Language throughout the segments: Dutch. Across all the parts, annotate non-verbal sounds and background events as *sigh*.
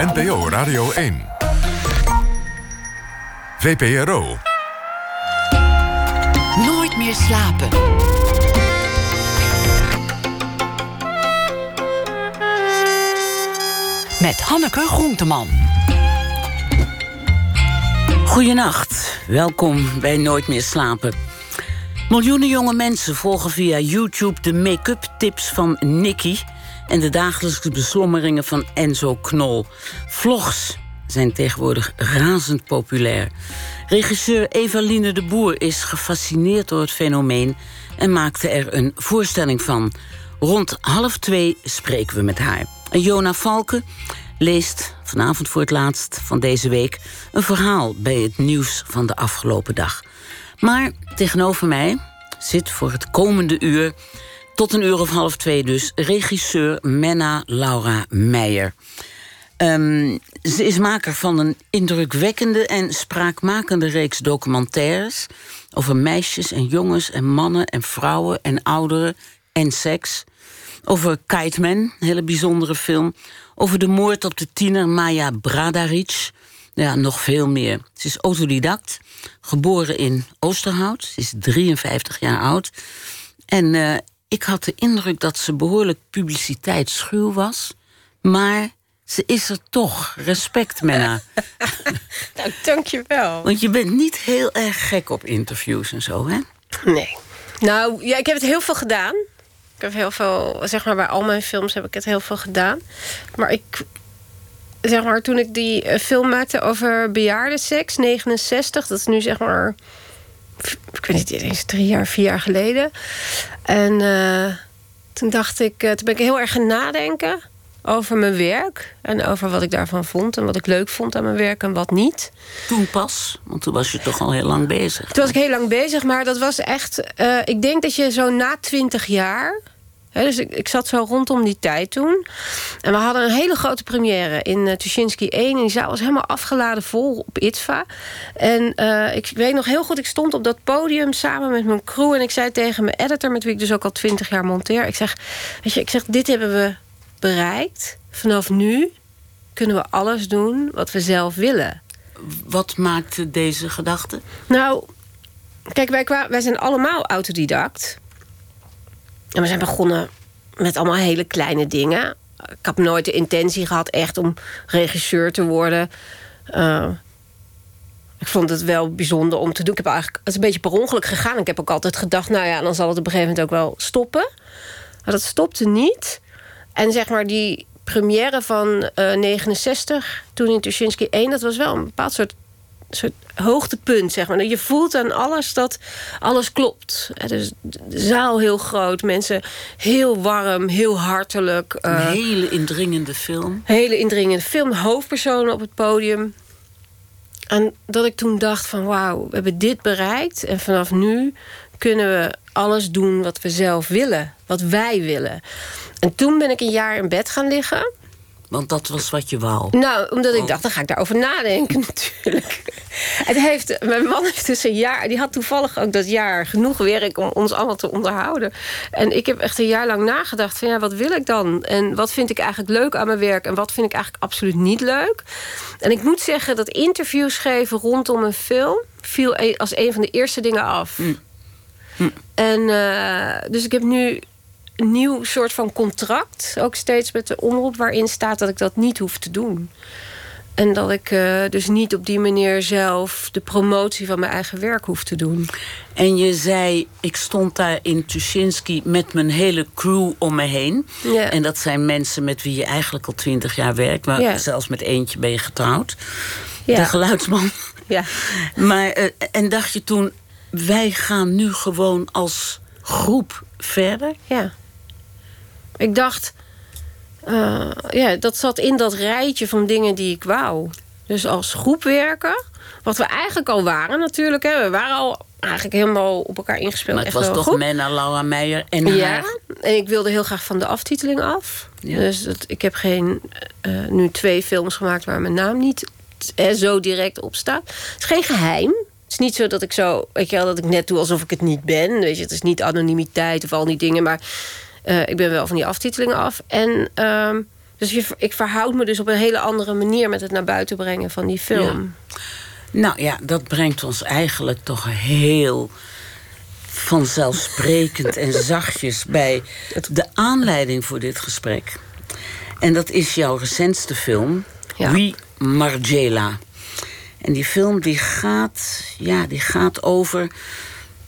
NPO Radio 1. VPRO. Nooit meer slapen. Met Hanneke Groenteman. Goedenacht, welkom bij Nooit meer slapen. Miljoenen jonge mensen volgen via YouTube de make-up tips van Nicky en de dagelijkse beslommeringen van Enzo Knol. Vlogs zijn tegenwoordig razend populair. Regisseur Evaline de Boer is gefascineerd door het fenomeen en maakte er een voorstelling van. Rond half twee spreken we met haar. Jona Valken leest vanavond voor het laatst van deze week een verhaal bij het nieuws van de afgelopen dag. Maar tegenover mij zit voor het komende uur, tot een uur of half twee dus, regisseur Menna Laura Meijer. Ehm, ze is maker van een indrukwekkende en spraakmakende reeks documentaires over meisjes en jongens en mannen en vrouwen en ouderen en seks. Over Kite een hele bijzondere film. Over de moord op de tiener Maya Bradaric. Ja, nog veel meer. Ze is autodidact, geboren in Oosterhout. Ze is 53 jaar oud. En uh, ik had de indruk dat ze behoorlijk publiciteitsschuw was. Maar ze is er toch. Respect, Menna. *laughs* nou, dankjewel. Want je bent niet heel erg gek op interviews en zo, hè? Nee. Nou, ja, ik heb het heel veel gedaan. Ik heb heel veel, zeg maar, bij al mijn films heb ik het heel veel gedaan. Maar ik, zeg maar, toen ik die eh, film maakte over bejaardenseks, 69, dat is nu zeg maar, ik weet niet eens drie jaar, vier jaar geleden. En uh, toen dacht ik, uh, toen ben ik heel erg gaan nadenken over mijn werk. En over wat ik daarvan vond en wat ik leuk vond aan mijn werk en wat niet. Toen pas? Want toen was je toch al heel lang bezig. Toen was ik heel lang bezig, maar dat was echt... Uh, ik denk dat je zo na twintig jaar... He, dus ik, ik, zat zo rondom die tijd toen. En we hadden een hele grote première in uh, Tuschinski 1. En die zaal was helemaal afgeladen vol op ITVA. En uh, ik, ik, weet nog heel goed, ik stond op dat podium samen met mijn crew. En ik zei tegen mijn editor, met wie ik dus ook al twintig jaar monteer. Ik zeg, weet je, ik zeg, dit hebben we bereikt. Vanaf nu kunnen we alles doen wat we zelf willen. Wat maakte deze gedachte? Nou, kijk, wij, wij zijn allemaal autodidact. En we zijn begonnen met allemaal hele kleine dingen. Ik heb nooit de intentie gehad echt om regisseur te worden. Uh, ik vond het wel bijzonder om te doen. Ik heb eigenlijk, het is een beetje per ongeluk gegaan. Ik heb ook altijd gedacht, nou ja, dan zal het op een gegeven moment ook wel stoppen. Maar dat stopte niet. En zeg maar die première van uh, 69, toen in Tuschinski 1... dat was wel een bepaald soort, soort hoogtepunt, zeg maar. Je voelt aan alles dat alles klopt. Dus de zaal heel groot, mensen heel warm, heel hartelijk. Een uh, hele indringende film. Hele indringende film, hoofdpersonen op het podium. En dat ik toen dacht van wauw, we hebben dit bereikt... en vanaf nu kunnen we alles doen wat we zelf willen. Wat wij willen. En toen ben ik een jaar in bed gaan liggen. Want dat was wat je wou? Nou, omdat ik oh. dacht, dan ga ik daarover nadenken *laughs* natuurlijk. Het heeft, mijn man heeft dus een jaar... die had toevallig ook dat jaar genoeg werk om ons allemaal te onderhouden. En ik heb echt een jaar lang nagedacht van... ja, wat wil ik dan? En wat vind ik eigenlijk leuk aan mijn werk? En wat vind ik eigenlijk absoluut niet leuk? En ik moet zeggen dat interviews geven rondom een film... viel e- als een van de eerste dingen af. Mm. Mm. En uh, dus ik heb nu nieuw soort van contract. Ook steeds met de omroep waarin staat dat ik dat niet hoef te doen. En dat ik uh, dus niet op die manier zelf de promotie van mijn eigen werk hoef te doen. En je zei, ik stond daar in Tuschinski met mijn hele crew om me heen. En dat zijn mensen met wie je eigenlijk al twintig jaar werkt. Maar zelfs met eentje ben je getrouwd. Ja. De geluidsman. Ja. Maar, eh, en dacht je toen, wij gaan nu gewoon als groep verder? Ja. Ik dacht, uh, ja, dat zat in dat rijtje van dingen die ik wou. Dus als groep werken, wat we eigenlijk al waren natuurlijk. Hè. We waren al eigenlijk helemaal op elkaar ingespeeld. Maar het was toch goed. Menna, Laura Meijer en Ja, haar. en ik wilde heel graag van de aftiteling af. Ja. Dus dat, ik heb geen, eh, nu twee films gemaakt waar mijn naam niet eh, zo direct op staat. Het is geen geheim. Het is niet zo dat ik zo, weet je wel, dat ik net doe alsof ik het niet ben. Weet je, het is niet anonimiteit of al die dingen, maar eh, ik ben wel van die aftitelingen af. En ehm, Dus je, ik verhoud me dus op een hele andere manier met het naar buiten brengen van die film. Nou ja, dat brengt ons eigenlijk toch heel vanzelfsprekend en *laughs* zachtjes bij de aanleiding voor dit gesprek. En dat is jouw recentste film, Ja. Wie Margiela. En die film die gaat, ja, die gaat over.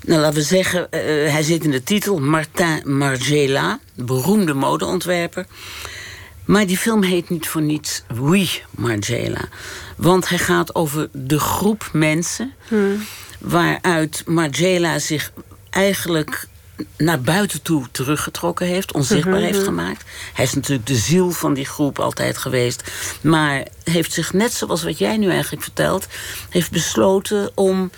Nou, laten we zeggen, eh, hij zit in de titel Martin Margiela, beroemde modeontwerper. Maar die film heet niet voor niets Oui Margiela. Want hij gaat over de groep mensen waaruit Margiela zich eigenlijk naar buiten toe teruggetrokken heeft, onzichtbaar heeft gemaakt. Hij is natuurlijk de ziel van die groep altijd geweest, maar heeft zich net zoals wat jij nu eigenlijk vertelt, heeft besloten om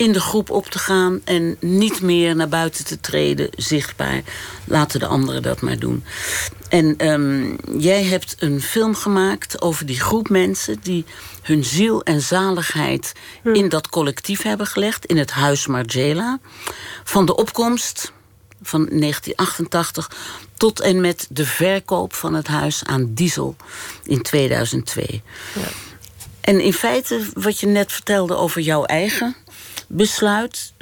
in de groep op te gaan en niet meer naar buiten te treden, zichtbaar. Laten de anderen dat maar doen. En ehm, jij hebt een film gemaakt over die groep mensen die hun ziel en zaligheid in dat collectief hebben gelegd, in het huis Margiela. Van de opkomst van 1988 tot en met de verkoop van het huis aan Diesel in 2002. En in feite, wat je net vertelde over jouw eigen besluit,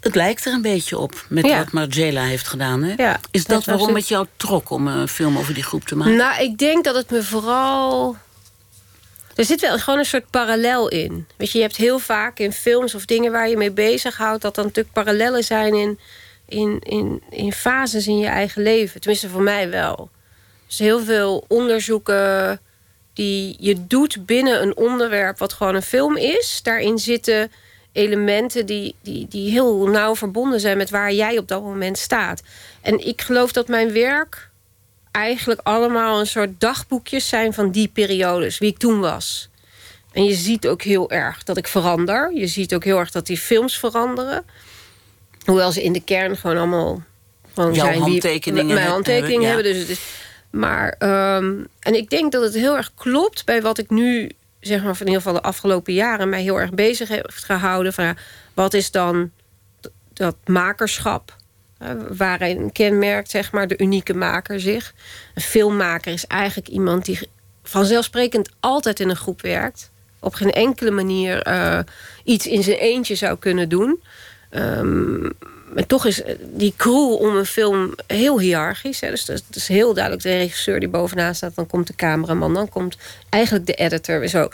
het lijkt er een beetje op met Ja. wat Margiela heeft gedaan. Hè? Ja, Is dat waarom absoluut- het jou trok om een film over die groep te maken? Nou, ik denk dat het me vooral. Er zit wel gewoon een soort parallel in. Weet je, je hebt heel vaak in films of dingen waar je mee bezighoudt, dat dan natuurlijk parallellen zijn in, in, in, in fases in je eigen leven. Tenminste, voor mij wel. Dus heel veel onderzoeken die je doet binnen een onderwerp wat gewoon een film is. Daarin zitten elementen die, die, die heel nauw verbonden zijn met waar jij op dat moment staat. En ik geloof dat mijn werk eigenlijk allemaal een soort dagboekjes zijn van die periodes, wie ik toen was. En je ziet ook heel erg dat ik verander. Je ziet ook heel erg dat die films veranderen. Hoewel ze in de kern gewoon allemaal gewoon Jouw zijn handtekeningen mijn hebben, ja. hebben. Dus het is, maar, ehm, en ik denk dat het heel erg klopt bij wat ik nu, zeg maar, van in ieder geval de afgelopen jaren, mij heel erg bezig heeft gehouden. Van, wat is dan dat makerschap? eh, waarin kenmerkt zeg maar, de unieke maker zich. Een filmmaker is eigenlijk iemand die vanzelfsprekend altijd in een groep werkt. Op geen enkele manier eh, iets in zijn eentje zou kunnen doen. Ehm, maar toch is die crew om een film heel hiërarchisch. Hè. Dus dat is heel duidelijk de regisseur die bovenaan staat. Dan komt de cameraman, dan komt eigenlijk de editor. Zo.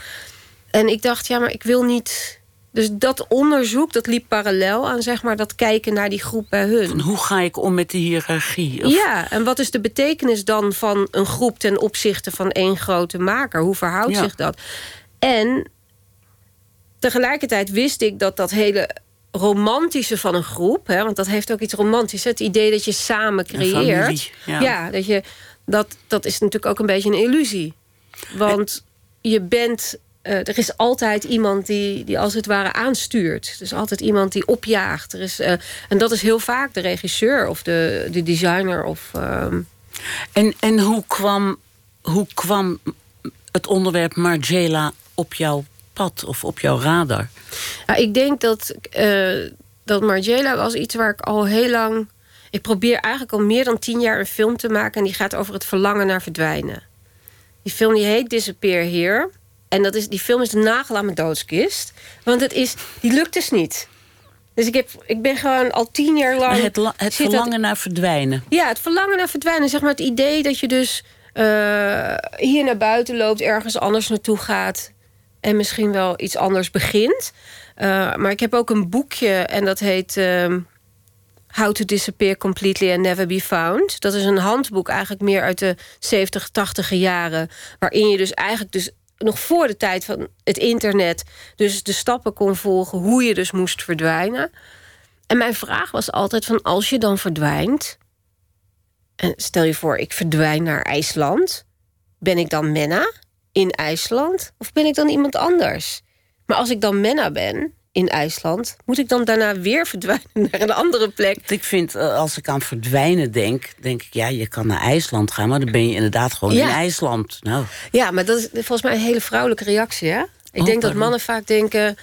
En ik dacht, ja, maar ik wil niet... Dus dat onderzoek, dat liep parallel aan zeg maar, dat kijken naar die groep bij hun. Van hoe ga ik om met die hiërarchie? Of- Ja, en wat is de betekenis dan van een groep ten opzichte van één grote maker? Hoe verhoudt Ja. zich dat? En tegelijkertijd wist ik dat dat hele romantische van een groep, hè, want dat heeft ook iets romantisch, het idee dat je samen creëert. familie, ja. dat je dat dat is natuurlijk ook een beetje een illusie, want je bent eh, er is altijd iemand die, die als het ware aanstuurt. Er is altijd iemand die opjaagt. Er is, eh, en dat is heel vaak de regisseur of de, de designer. Of, ehm, En, en hoe, kwam, hoe kwam het onderwerp Margiela op jouw pad of op jouw radar? Ja, ik denk dat, eh dat Margiela was iets waar ik al heel lang... Ik probeer eigenlijk al meer dan tien jaar een film te maken... en die gaat over het verlangen naar verdwijnen. Die film die heet Disappear Here. En dat is, die film is de nagel aan mijn doodskist. Want het is, die lukt dus niet. Dus ik, heb, ik ben gewoon al tien jaar lang... Maar het, la- het dat- verlangen naar verdwijnen. Ja, het verlangen naar verdwijnen. Zeg maar het idee dat je dus eh, hier naar buiten loopt, ergens anders naartoe gaat en misschien wel iets anders begint. Eh, maar ik heb ook een boekje en dat heet ehm, How to Disappear Completely and Never Be Found. Dat is een handboek eigenlijk meer uit de 70, 80 jaren. Waarin je dus eigenlijk dus nog voor de tijd van het internet... dus de stappen kon volgen hoe je dus moest verdwijnen. En mijn vraag was altijd van als je dan verdwijnt... en stel je voor, ik verdwijn naar IJsland... ben ik dan Menna in IJsland of ben ik dan iemand anders? Maar als ik dan Menna ben in IJsland... moet ik dan daarna weer *laughs* verdwijnen naar een andere plek? Ik vind, eh, als ik aan verdwijnen denk, denk ik, ja, je kan naar IJsland gaan, maar dan ben je inderdaad gewoon Ja. in IJsland. Nou, Ja, maar dat is volgens mij een hele vrouwelijke reactie, hè? Ik Oh, denk dat mannen vaak denken...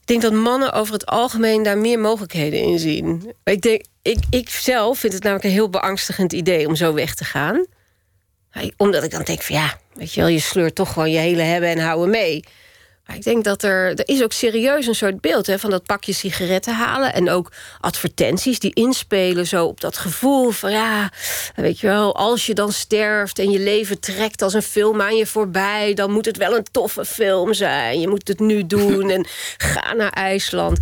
Ik denk dat mannen over het algemeen daar meer mogelijkheden in zien. Ik, denk, ik, ik zelf vind het namelijk een heel beangstigend idee om zo weg te gaan. Omdat ik dan denk van ja, weet je wel, je sleurt toch gewoon je hele hebben en houden mee. Maar ik denk dat er, er is ook serieus een soort beeld hè, van dat pakje sigaretten halen. En ook advertenties die inspelen zo op dat gevoel van ja, weet je wel, als je dan sterft en je leven trekt als een film aan je voorbij, dan moet het wel een toffe film zijn. Je moet het nu doen *laughs* en ga naar IJsland.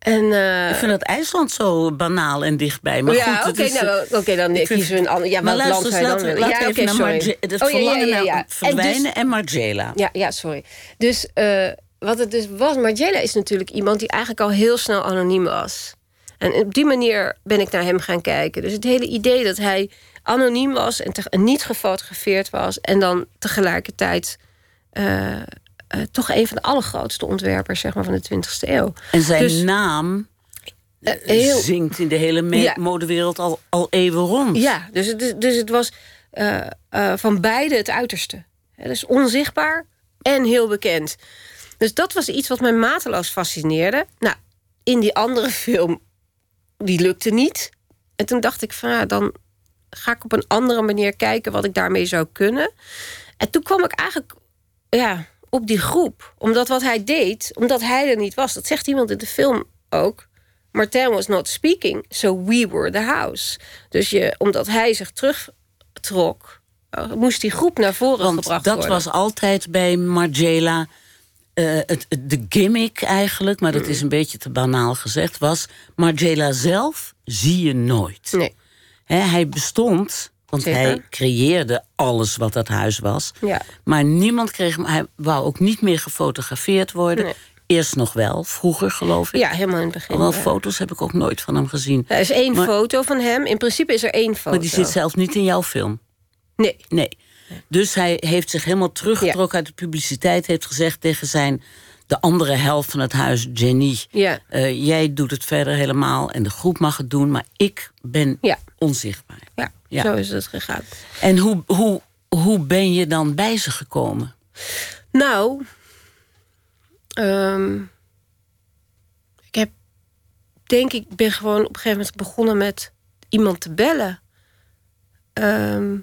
En, eh, Ik vind dat IJsland zo banaal en dichtbij. Maar ja, oké, nou, oké, dan ik kiezen we een ander. Ja, maar welk land dan laten, we Ja, naar sorry. Het Oh, ja, ja, ja. En dus- verdwijnen en Margiela. Ja, ja, sorry. Dus eh, wat het dus was, Margiela is natuurlijk iemand die eigenlijk al heel snel anoniem was. En op die manier ben ik naar hem gaan kijken. Dus het hele idee dat hij anoniem was en, te- en niet gefotografeerd was, en dan tegelijkertijd eh, eh, toch een van de allergrootste ontwerpers zeg maar, van de 20e eeuw. En zijn Dus- naam heel, zingt in de hele Ja. modewereld al, al eeuwen rond. Ja, dus het, dus het was eh, van beide het uiterste. Dus onzichtbaar en heel bekend. Dus dat was iets wat mij mateloos fascineerde. Nou, in die andere *laughs* film, die lukte niet. En toen dacht ik van, ja, dan ga ik op een andere manier kijken... wat ik daarmee zou kunnen. En toen kwam ik eigenlijk ja, op die groep. Omdat wat hij deed, omdat hij er niet was... dat zegt iemand in de film ook... Martin was not speaking, so we were the house. Dus je, omdat hij zich terugtrok, eh, moest die groep naar voren Want gebracht dat worden. was altijd bij Margiela eh, het, het- de gimmick eigenlijk, maar dat Mm. is een beetje te banaal gezegd, was Margiela zelf zie je nooit. Nee, hij bestond, want Zeker. hij creëerde alles wat dat huis was. ja. Maar niemand kreeg hem, hij wou ook niet meer gefotografeerd worden. Nee. Eerst nog wel, vroeger geloof ik. ja, helemaal in het begin. Ja. foto's heb ik ook nooit van hem gezien. Er is één Maar- foto van hem. In principe is er één foto. Maar die zit zelf niet in jouw film. Nee, Nee. Dus hij heeft zich helemaal teruggetrokken uit de publiciteit. Heeft gezegd tegen zijn de andere helft van het huis, Jenny. ja. eh, jij doet het verder helemaal en de groep mag het doen, maar ik ben onzichtbaar. ja, Ja. zo is het gegaan. En hoe, hoe, hoe ben je dan bij ze gekomen? Nou, ehm, ik heb, denk ik, ben gewoon op een gegeven moment begonnen met iemand te bellen. Ehm,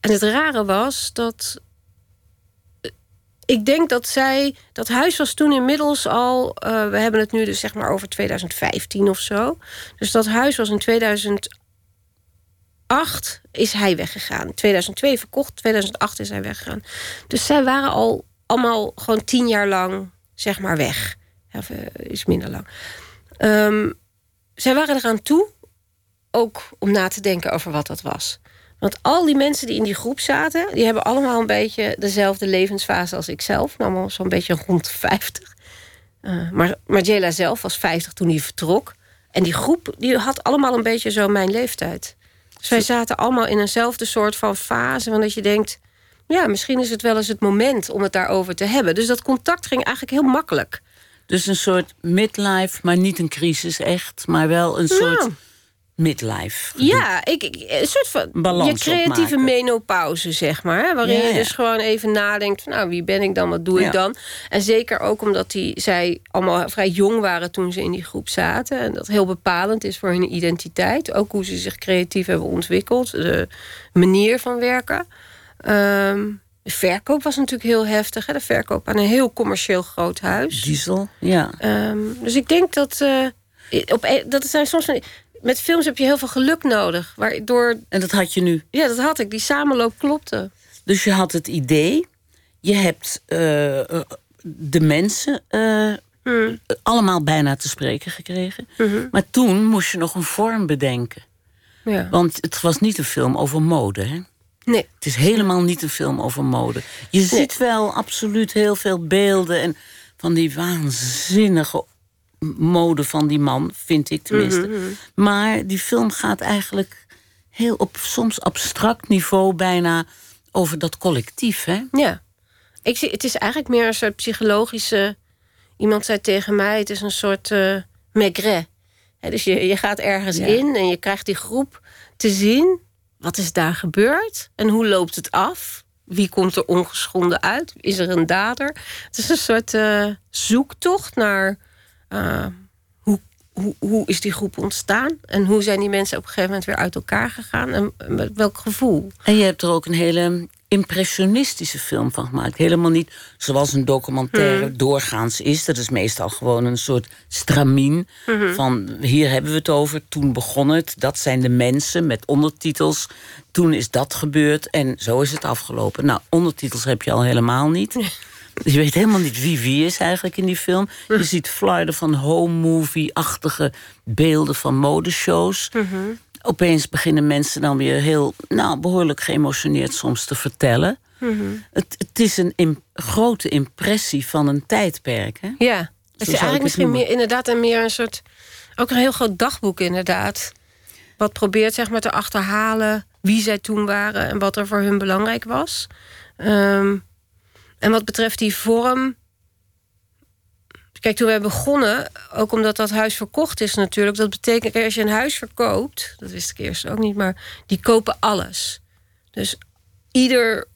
en het rare was dat. eh, Ik denk dat zij. Dat huis was toen inmiddels al. eh, we hebben het nu dus zeg maar over 2015 of zo. Dus dat huis was in 2008 is hij weggegaan. 2002 verkocht, 2008 is hij weggegaan. Dus zij waren al allemaal gewoon tien jaar lang, zeg maar, weg. Of eh, is minder lang. Ehm, zij waren eraan toe, ook om na te denken over wat dat was. Want al die mensen die in die groep zaten, die hebben allemaal een beetje dezelfde levensfase als ik zelf. Allemaal zo'n beetje rond de 50. Eh, maar Margiela zelf was 50 toen hij vertrok. En die groep die had allemaal een beetje zo mijn leeftijd. Wij zaten allemaal in eenzelfde soort van fase. Van dat je denkt, ja, misschien is het wel eens het moment om het daarover te hebben. Dus dat contact ging eigenlijk heel makkelijk. Dus een soort midlife, maar niet een crisis echt, maar wel een soort Nou. Midlife. Ja, ik, ik- een soort van Balans je creatieve opmaken. menopauze, zeg maar. hè, Waarin Ja, je dus gewoon even nadenkt van, nou, wie ben ik dan, wat doe Ja. ik dan? En zeker ook omdat die, zij allemaal vrij jong waren toen ze in die groep zaten. En dat heel bepalend is voor hun identiteit. Ook hoe ze zich creatief hebben ontwikkeld. De manier van werken. Ehm, de verkoop was natuurlijk heel heftig. Hè? De verkoop aan een heel commercieel groot huis. Diesel, ja. Ehm, dus ik denk dat. eh, op, e- dat zijn soms. Met films heb je heel veel geluk nodig. Waardoor. En dat had je nu. Ja, dat had ik. Die samenloop klopte. Dus je had het idee, je hebt eh, eh, de mensen eh, Hmm. allemaal bijna te spreken gekregen. Mhm. Maar toen moest je nog een vorm bedenken. Ja. Want het was niet een film over mode, hè? Nee. Het is helemaal niet een film over mode. Je ziet wel absoluut heel veel beelden en van die waanzinnige mode van die man, vind ik tenminste. Mhm, Maar die film gaat eigenlijk heel op soms abstract niveau bijna over dat collectief, hè? Ja. Ik zie, het is eigenlijk meer een soort psychologische. Iemand zei tegen mij: het is een soort eh maigret. Dus je, je gaat ergens Ja. in en je krijgt die groep te zien. Wat is daar gebeurd? En hoe loopt het af? Wie komt er ongeschonden uit? Is er een dader? Het is een soort eh, zoektocht naar eh, hoe, hoe, hoe is die groep ontstaan? En hoe zijn die mensen op een gegeven moment weer uit elkaar gegaan? En met welk gevoel? En je hebt er ook een hele impressionistische film van gemaakt. Helemaal niet zoals een documentaire Hmm. doorgaans is. Dat is meestal gewoon een soort stramien. Mhm. Van hier hebben we het over, toen begon het. Dat zijn de mensen met ondertitels. Toen is dat gebeurd en zo is het afgelopen. Nou, ondertitels heb je al helemaal niet. *laughs* Je weet helemaal niet wie wie is eigenlijk in die film. Je ziet flarden van home movie-achtige beelden van modeshows. Opeens beginnen mensen dan weer heel, nou, behoorlijk geëmotioneerd soms te vertellen. Het, het is een grote impressie van een tijdperk. Hè? Ja, het zou is eigenlijk het misschien meer, inderdaad een meer een soort... Ook een heel groot dagboek inderdaad. Wat probeert zeg maar te achterhalen wie zij toen waren... en wat er voor hun belangrijk was. Ehm, en wat betreft die vorm... Kijk, toen wij begonnen, ook omdat dat huis verkocht is natuurlijk... dat betekent, als je een huis verkoopt... dat wist ik eerst ook niet, maar die kopen alles. Dus ieder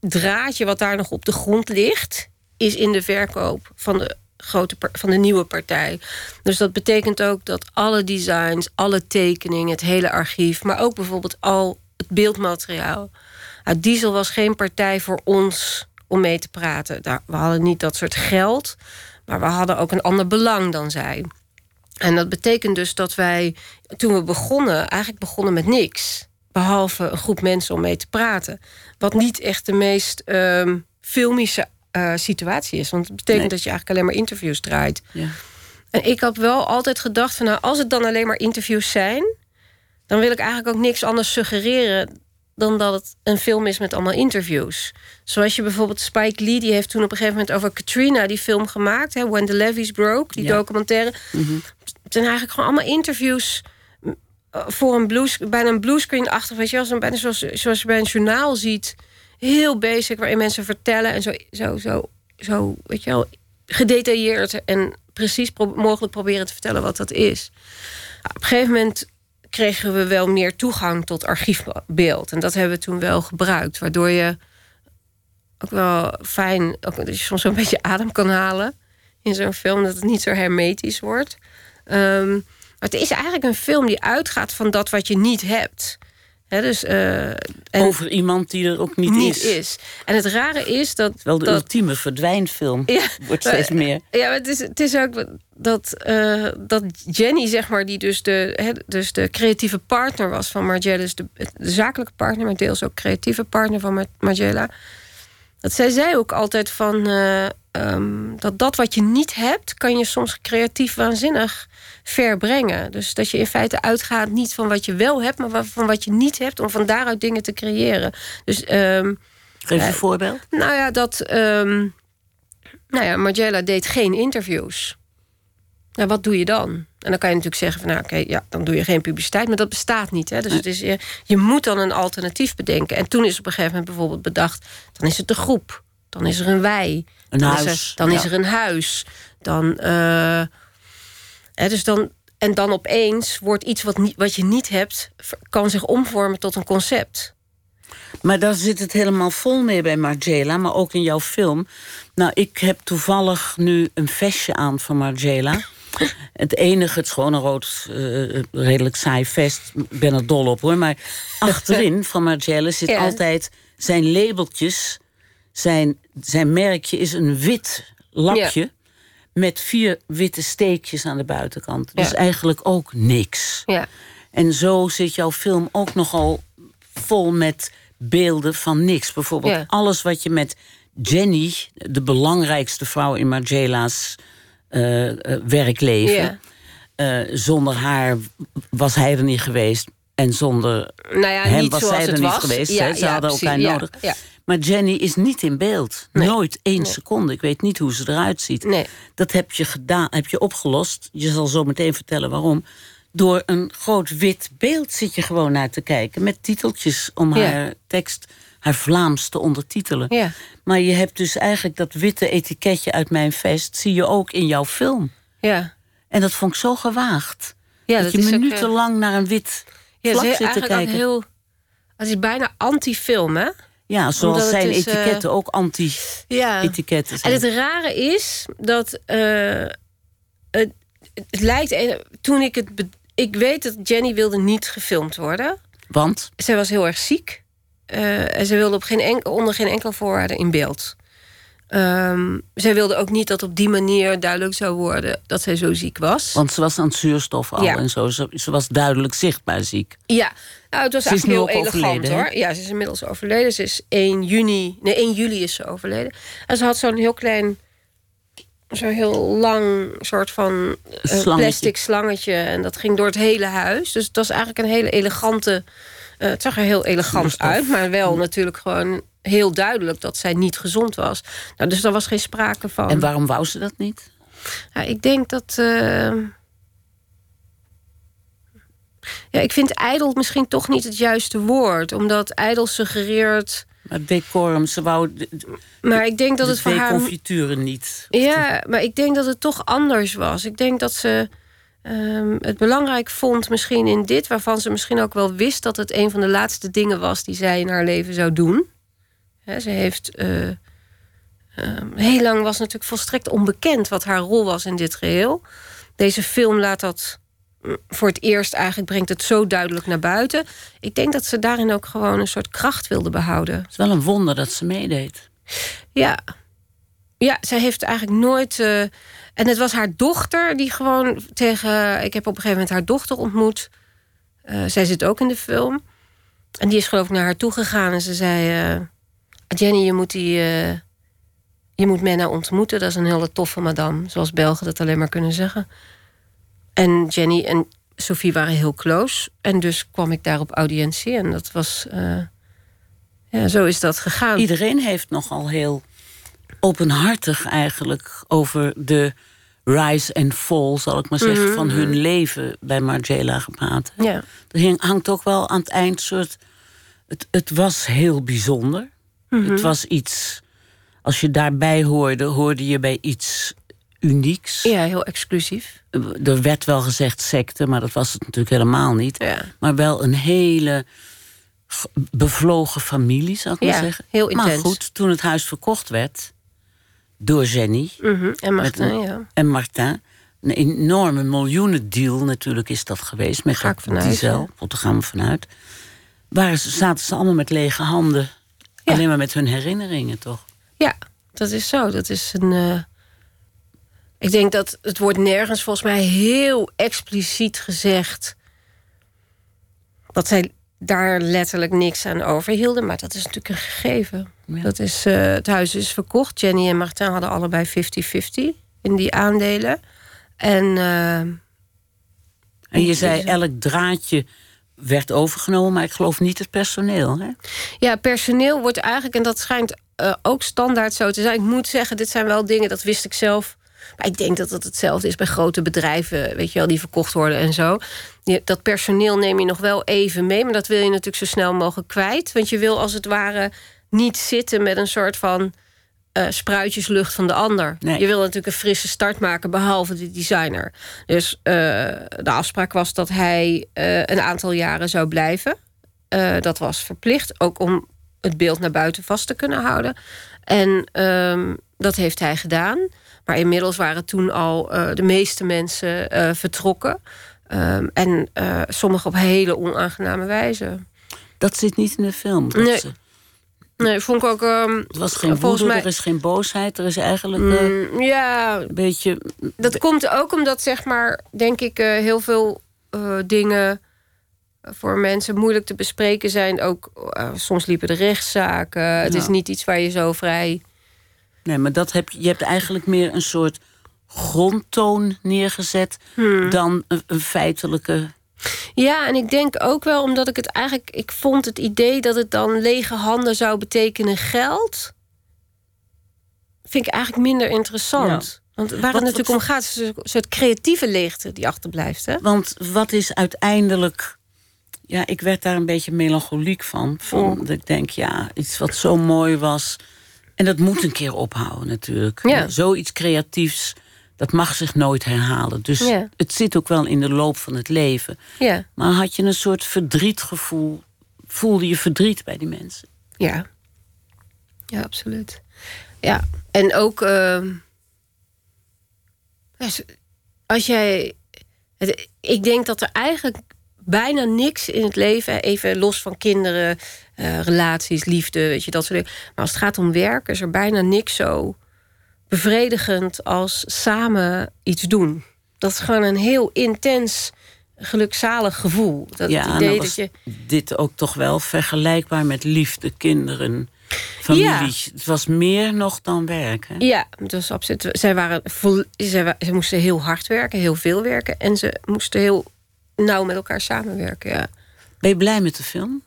draadje wat daar nog op de grond ligt... is in de verkoop van de, grote, van de nieuwe partij. Dus dat betekent ook dat alle designs, alle tekeningen... het hele archief, maar ook bijvoorbeeld al het beeldmateriaal... Nou, Diesel was geen partij voor ons om mee te praten. Daar, we hadden niet dat soort geld, maar we hadden ook een ander belang dan zij. En dat betekent dus dat wij, toen we begonnen, eigenlijk begonnen met niks. Behalve een groep mensen om mee te praten. Wat niet echt de meest ehm, filmische eh, situatie is. Want het betekent Nee. dat je eigenlijk alleen maar interviews draait. Ja. En ik had wel altijd gedacht van nou, als het dan alleen maar interviews zijn, dan wil ik eigenlijk ook niks anders suggereren dan dat het een film is met allemaal interviews. Zoals je bijvoorbeeld Spike Lee, die heeft toen op een gegeven moment over Katrina die film gemaakt, hè, When the Levees Broke, die Ja. documentaire. Het zijn eigenlijk gewoon allemaal interviews eh, voor een blues, bijna een bluescreen-achtig, weet je wel, bijna zoals, zoals je bij een journaal ziet. Heel basic, waarin mensen vertellen en zo, zo, zo, zo weet je wel, gedetailleerd en precies pro- mogelijk proberen te vertellen wat dat is. Op een gegeven moment kregen we wel meer toegang tot archiefbeeld. En dat hebben we toen wel gebruikt. Waardoor je ook wel fijn, ook dat je soms een beetje adem kan halen in zo'n film. Dat het niet zo hermetisch wordt. Ehm, maar het is eigenlijk een film die uitgaat van dat wat je niet hebt. Dus, eh, en Over iemand die er ook niet, niet is. is. En het rare is dat. Wel de dat ultieme verdwijnfilm. Ja, Wordt steeds maar- meer. Ja, maar het is, het is ook dat, eh, dat Jenny, zeg maar, die dus de, dus de creatieve partner was van Margiela, dus de, de zakelijke partner, maar deels ook creatieve partner van Mar- Margiela. Dat zij zei ook altijd van eh, ehm, dat dat wat je niet hebt, kan je soms creatief waanzinnig ver brengen. Dus dat je in feite uitgaat niet van wat je wel hebt, maar van wat je niet hebt, om van daaruit dingen te creëren. Dus ehm, Geef een voorbeeld. nou ja, dat. ehm nou ja, Margiela deed geen interviews. Nou, wat doe je dan? En dan kan je natuurlijk zeggen van, nou oké, ja, dan doe je geen publiciteit, maar dat bestaat niet. Hè? Dus het is, je, je moet dan een alternatief bedenken. En toen is op een gegeven moment bijvoorbeeld bedacht, dan is het de groep, dan is er een wij, Een dan huis, is er, dan ja. is er een huis, dan, eh, dus dan, en dan opeens wordt iets wat, niet, wat je niet hebt, kan zich omvormen tot een concept. Maar daar zit het helemaal vol mee bij Margiela, maar ook in jouw film. Nou, ik heb toevallig nu een vestje aan van Margiela. Het enige, het is gewoon een rood, eh, redelijk saai vest. Ik ben er dol op hoor. Maar achterin *laughs* van Margiela zit Ja. altijd zijn labeltjes. Zijn, zijn merkje is een wit lapje. Met vier witte steekjes aan de buitenkant. Dus eigenlijk ook niks. Ja. En zo zit jouw film ook nogal vol met beelden van niks. Bijvoorbeeld Ja. alles wat je met Jenny, de belangrijkste vrouw in Margela's eh, eh, werkleven. Eh, zonder haar was hij er niet geweest. En zonder Nou ja, hem niet was zij er niet was. geweest. Ja? Ze ja, hadden elkaar Ja, nodig. Maar Jenny is niet in beeld. Nee. Nooit één Nee. seconde. Ik weet niet hoe ze eruit ziet. Nee. Dat heb je gedaan, heb je opgelost. Je zal zo meteen vertellen waarom. Door een groot wit beeld zit je gewoon naar te kijken. Met titeltjes om Ja. haar tekst, haar Vlaams te ondertitelen. Ja. Maar je hebt dus eigenlijk dat witte etiketje uit mijn vest... zie je ook in jouw film. Ja. En dat vond ik zo gewaagd. Ja, dat, dat je minutenlang naar een wit Ja, vlak zit te kijken. heel... Het is bijna anti-film, hè? Ja, zoals zijn eh, etiketten ook Ja. anti-etiketten En zijn. het rare is dat... eh, het- het lijkt... Toen ik het... Ik weet dat Jenny wilde niet gefilmd worden. Want? Zij was heel erg ziek. Uh, en ze wilde op geen enkel, onder geen enkele voorwaarde in beeld. Um, zij wilde ook niet dat op die manier duidelijk zou worden dat zij zo ziek was. Want ze was aan het zuurstof al en zo. Ze, ze, was duidelijk zichtbaar ziek. Ja, nou, het was eigenlijk heel elegant hoor. Ja, ze is inmiddels overleden. Ze is 1 juni, nee 1 juli is ze overleden. En ze had zo'n heel klein, zo'n heel lang soort van uh, plastic slangetje. En dat ging door het hele huis. Dus het was eigenlijk een hele elegante. Uh, het zag er heel elegant uit, maar wel natuurlijk gewoon heel duidelijk dat zij niet gezond was. Nou, dus daar was geen sprake van. En waarom wou ze dat niet? Ja, ik denk dat. Uh... Ja, ik vind ijdel misschien toch niet het juiste woord, omdat ijdel suggereert. Maar decorum, ze wou. De, maar ik denk dat het voor haar. confituren niet. Ja, maar ik denk dat het toch anders was. Ik denk dat ze. Um, het belangrijk vond misschien in dit, waarvan ze misschien ook wel wist dat het een van de laatste dingen was die zij in haar leven zou doen ze heeft. Uh, heel lang was natuurlijk volstrekt onbekend wat haar rol was in dit geheel. Deze film laat dat voor het eerst eigenlijk brengt het zo duidelijk naar buiten. Ik denk dat ze daarin ook gewoon een soort kracht wilde behouden. Het is wel een wonder dat ze meedeed. Ja, ja zij heeft eigenlijk nooit. Uh, en het was haar dochter die gewoon tegen. Ik heb op een gegeven moment haar dochter ontmoet. Uh, zij zit ook in de film. En die is geloof ik naar haar toe gegaan en ze zei. Uh, Jenny, je moet, die, uh, je moet Menna ontmoeten. Dat is een hele toffe madame, zoals Belgen dat alleen maar kunnen zeggen. En Jenny en Sophie waren heel close. En dus kwam ik daar op audiëntie. En dat was. Uh, ja, zo is dat gegaan. Iedereen heeft nogal heel openhartig eigenlijk over de rise and fall, zal ik maar zeggen, mhm, van hun leven bij Margiela gepraat. Ja. Er hangt ook wel aan het eind soort. Het, het was heel bijzonder. Het mhm. was iets. Als je daarbij hoorde, hoorde je bij iets unieks. Ja, heel exclusief. Er werd wel gezegd secte, maar dat was het natuurlijk helemaal niet. Ja. Maar wel een hele bevlogen familie, zou ik maar zeggen. Heel intens. Maar goed, toen het huis verkocht werd door Jenny mm en Martin, ja. En Martin. Een enorme miljoenendeal natuurlijk is dat geweest. Met Ga ik Diesel, daar gaan we vanuit. Waar zaten ze allemaal met lege handen Alleen maar met hun herinneringen, toch? Ja, dat is zo. Dat is een. Uh... Ik denk dat het wordt nergens volgens mij heel expliciet gezegd. dat zij daar letterlijk niks aan overhielden. Maar dat is natuurlijk een gegeven. Dat is, uh, het huis is verkocht. Jenny en Martin hadden allebei 50-50 in die aandelen. En. Uh, en je zei elk draadje werd overgenomen, maar ik geloof niet het personeel. Hè? Ja, personeel wordt eigenlijk, en dat schijnt uh, ook standaard zo te zijn. Ik moet zeggen, dit zijn wel dingen, dat wist ik zelf. Maar ik denk dat het hetzelfde is bij grote bedrijven, weet je wel, die verkocht worden en zo. Dat personeel neem je nog wel even mee, maar dat wil je natuurlijk zo snel mogelijk kwijt. Want je wil als het ware niet zitten met een soort van uh, spruitjeslucht van de ander. Je wil natuurlijk een frisse start maken, behalve de designer. Dus uh, de afspraak was dat hij uh, een aantal jaren zou blijven. dat was verplicht, ook om het beeld naar buiten vast te kunnen houden. En um, dat heeft hij gedaan. Maar inmiddels waren toen al de meeste mensen vertrokken. Um, en sommigen op hele onaangename wijze. Dat zit niet in de film. Dat nee. Nee, vond ik ook. Um, het was geen woede, mij... er is geen boosheid, er is eigenlijk. Uh, ja, een beetje. Dat komt ook omdat, zeg maar, denk ik, uh, heel veel uh, dingen voor mensen moeilijk te bespreken zijn. Ook soms liepen de rechtszaken. Het is niet iets waar je zo vrij. Nee, maar dat heb je, je hebt eigenlijk meer een soort grondtoon neergezet hmm. dan een, een feitelijke ja, en ik denk ook wel omdat ik het eigenlijk. Ik vond het idee dat het dan lege handen zou betekenen geld. Vind ik eigenlijk minder interessant. Want waar het natuurlijk om gaat, is een soort creatieve leegte die achterblijft. Hè? Want wat is uiteindelijk. Ja, ik werd daar een beetje melancholiek van. van oh. Dat ik denk, ja, iets wat zo mooi was. En dat moet een keer ophouden natuurlijk. Ja. Zoiets creatiefs dat mag zich nooit herhalen. Dus het zit ook wel in de loop van het leven. Ja. Maar had je een soort verdrietgevoel? Voelde je verdriet bij die mensen? Ja. Ja, absoluut. Ja, en ook... Uh, als jij. Het, ik denk dat er eigenlijk bijna niks in het leven, even los van kinderen, uh, relaties, liefde, weet je, dat soort dingen. Maar als het gaat om werk, is er bijna niks zo bevredigend als samen iets doen. Dat is gewoon een heel intens, gelukzalig gevoel. Dat ja, idee dat je... dit ook toch wel vergelijkbaar met liefde, kinderen, familie. Ja. Het was meer nog dan werk. Hè? Ja, het was absoluut. Zij, waren vol, zij, ze moesten heel hard werken, heel veel werken. En ze moesten heel nauw met elkaar samenwerken. Ja. Ben je blij met de film?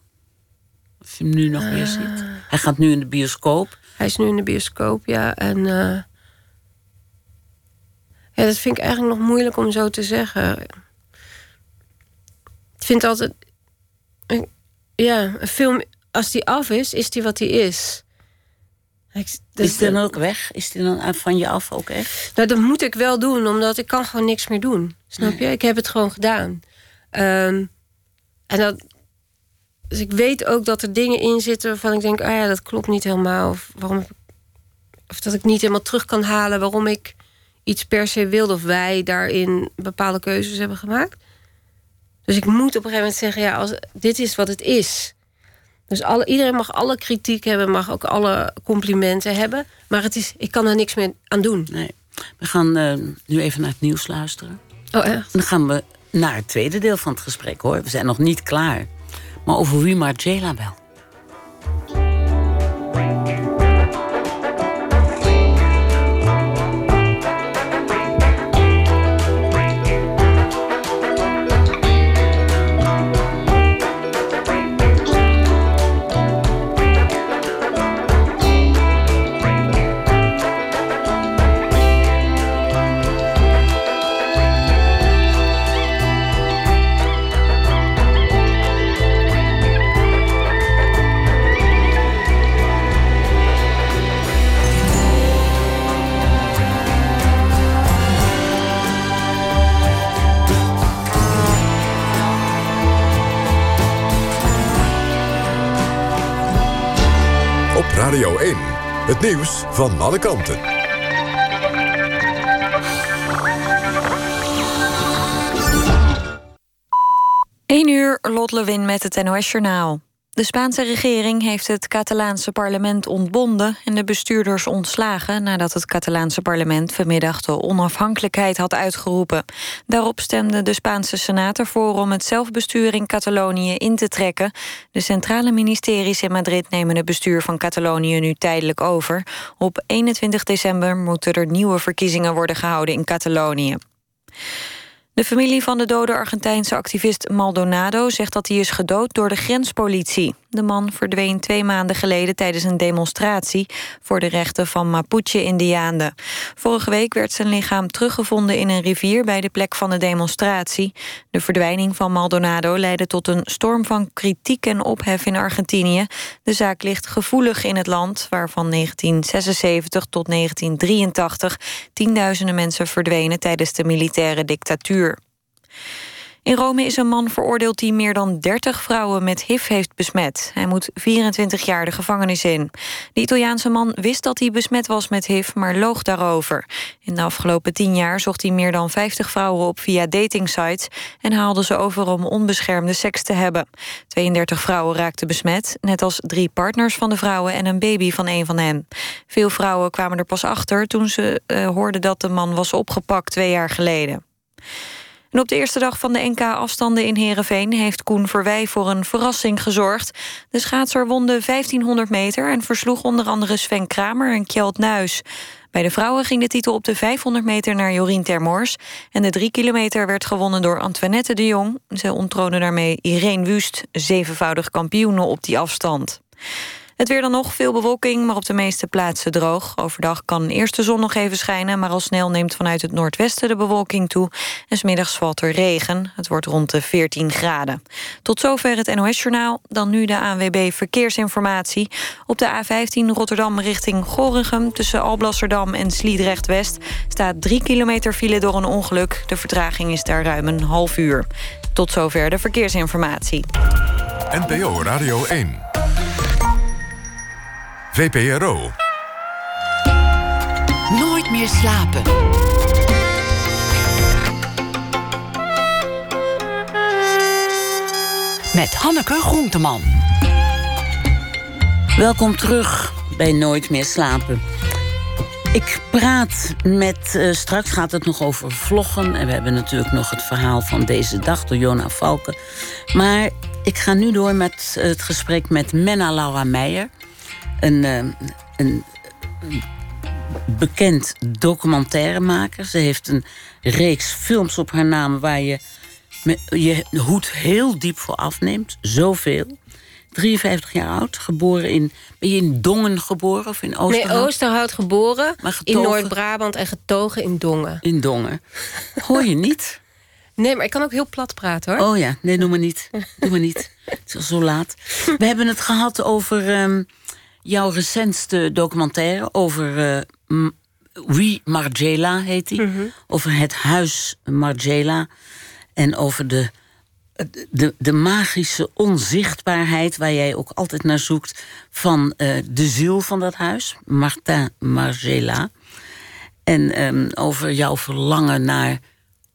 Als je hem nu nog weer ah. ziet. Hij gaat nu in de bioscoop. Hij is nu in de bioscoop, ja. En uh, ja, dat vind ik eigenlijk nog moeilijk om zo te zeggen. Ik vind altijd. Ja, een film, als die af is, is die wat die is. is die dan ook weg? Is die dan van je af ook echt? Nou, dat moet ik wel doen, omdat ik kan gewoon niks meer doen. Snap je? Ik heb het gewoon gedaan. Um, en dat, dus ik weet ook dat er dingen in zitten waarvan ik denk: ah ja, dat klopt niet helemaal. Of, waarom, of dat ik niet helemaal terug kan halen waarom ik iets per se wilde of wij daarin bepaalde keuzes hebben gemaakt. Dus ik moet op een gegeven moment zeggen: ja, als, dit is wat het is. Dus alle, iedereen mag alle kritiek hebben, mag ook alle complimenten hebben. Maar het is, ik kan er niks meer aan doen. Nee. We gaan uh, nu even naar het nieuws luisteren. Oh, echt? Dan gaan we naar het tweede deel van het gesprek hoor. We zijn nog niet klaar. Maar over wie Margiela wel. Radio 1. Het nieuws van alle kanten. 1 uur, Lot Lewin met het NOS Journaal. De Spaanse regering heeft het Catalaanse parlement ontbonden en de bestuurders ontslagen nadat het Catalaanse parlement vanmiddag de onafhankelijkheid had uitgeroepen. Daarop stemde de Spaanse Senaat ervoor om het zelfbestuur in Catalonië in te trekken. De centrale ministeries in Madrid nemen het bestuur van Catalonië nu tijdelijk over. Op 21 december moeten er nieuwe verkiezingen worden gehouden in Catalonië. De familie van de dode Argentijnse activist Maldonado zegt dat hij is gedood door de grenspolitie. De man verdween twee maanden geleden tijdens een demonstratie voor de rechten van Mapuche-Indianen. Vorige week werd zijn lichaam teruggevonden in een rivier bij de plek van de demonstratie. De verdwijning van Maldonado leidde tot een storm van kritiek en ophef in Argentinië. De zaak ligt gevoelig in het land, waar van 1976 tot 1983 tienduizenden mensen verdwenen tijdens de militaire dictatuur. In Rome is een man veroordeeld die meer dan 30 vrouwen met HIV heeft besmet. Hij moet 24 jaar de gevangenis in. De Italiaanse man wist dat hij besmet was met HIV, maar loog daarover. In de afgelopen 10 jaar zocht hij meer dan 50 vrouwen op via datingsites... en haalde ze over om onbeschermde seks te hebben. 32 vrouwen raakten besmet, net als drie partners van de vrouwen... en een baby van een van hen. Veel vrouwen kwamen er pas achter toen ze uh, hoorden dat de man was opgepakt twee jaar geleden. Op de eerste dag van de NK-afstanden in Heerenveen... heeft Koen Verwij voor een verrassing gezorgd. De schaatser won de 1500 meter... en versloeg onder andere Sven Kramer en Kjeld Nuis. Bij de vrouwen ging de titel op de 500 meter naar Jorien Termors... en de 3 kilometer werd gewonnen door Antoinette de Jong. Ze onttronen daarmee Irene Wust, zevenvoudig kampioene op die afstand. Het weer dan nog, veel bewolking, maar op de meeste plaatsen droog. Overdag kan eerst de zon nog even schijnen... maar al snel neemt vanuit het noordwesten de bewolking toe... en smiddags valt er regen. Het wordt rond de 14 graden. Tot zover het NOS-journaal. Dan nu de ANWB Verkeersinformatie. Op de A15 Rotterdam richting Gorinchem... tussen Alblasserdam en Sliedrecht-West... staat 3 kilometer file door een ongeluk. De vertraging is daar ruim een half uur. Tot zover de verkeersinformatie. NPO Radio 1. VPRO. Nooit meer slapen. Met Hanneke Groenteman. Welkom terug bij Nooit meer slapen. Ik praat met. Eh, straks gaat het nog over vloggen. En we hebben natuurlijk nog het verhaal van deze dag door Jona Valken. Maar ik ga nu door met het gesprek met Menna Laura Meijer. Een, eh, een, een bekend documentairemaker. Ze heeft een reeks films op haar naam waar je me- je hoed heel diep voor afneemt. Zoveel. 53 jaar oud, geboren in. Ben je in Dongen geboren of in Nee, Oosterhout? Oosterhout geboren. Maar In? Noord-Brabant en getogen in Dongen. In Dongen. Hoor je niet? *laughs* Nee, maar ik kan ook heel plat praten hoor. Oh ja, nee, doe maar niet. Doe maar niet. Het is al zo laat. We hebben het gehad over ehm, jouw recentste documentaire. Over eh, M- Wie Margiela heet die. Over het huis Margiela. En over de, de, de magische onzichtbaarheid... waar jij ook altijd naar zoekt van eh, de ziel van dat huis. Martin Margiela. En ehm, over jouw verlangen naar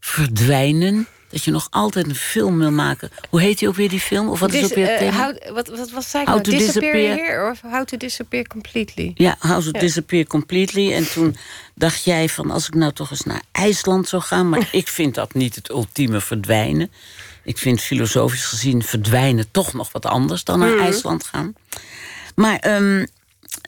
verdwijnen. Dat je nog altijd een film wil maken. Hoe heet die ook weer, die film? Of wat is ook weer het eh, how- wat, wat, zei ik How nou? to Disappear, disappear. here of how to disappear completely? Ja, House of Disappear Completely. En toen dacht jij van, als ik nou toch eens naar IJsland zou gaan... maar *laughs* ik vind dat niet het ultieme verdwijnen. Ik vind filosofisch gezien verdwijnen toch nog wat anders... dan naar IJsland gaan. Maar ehm,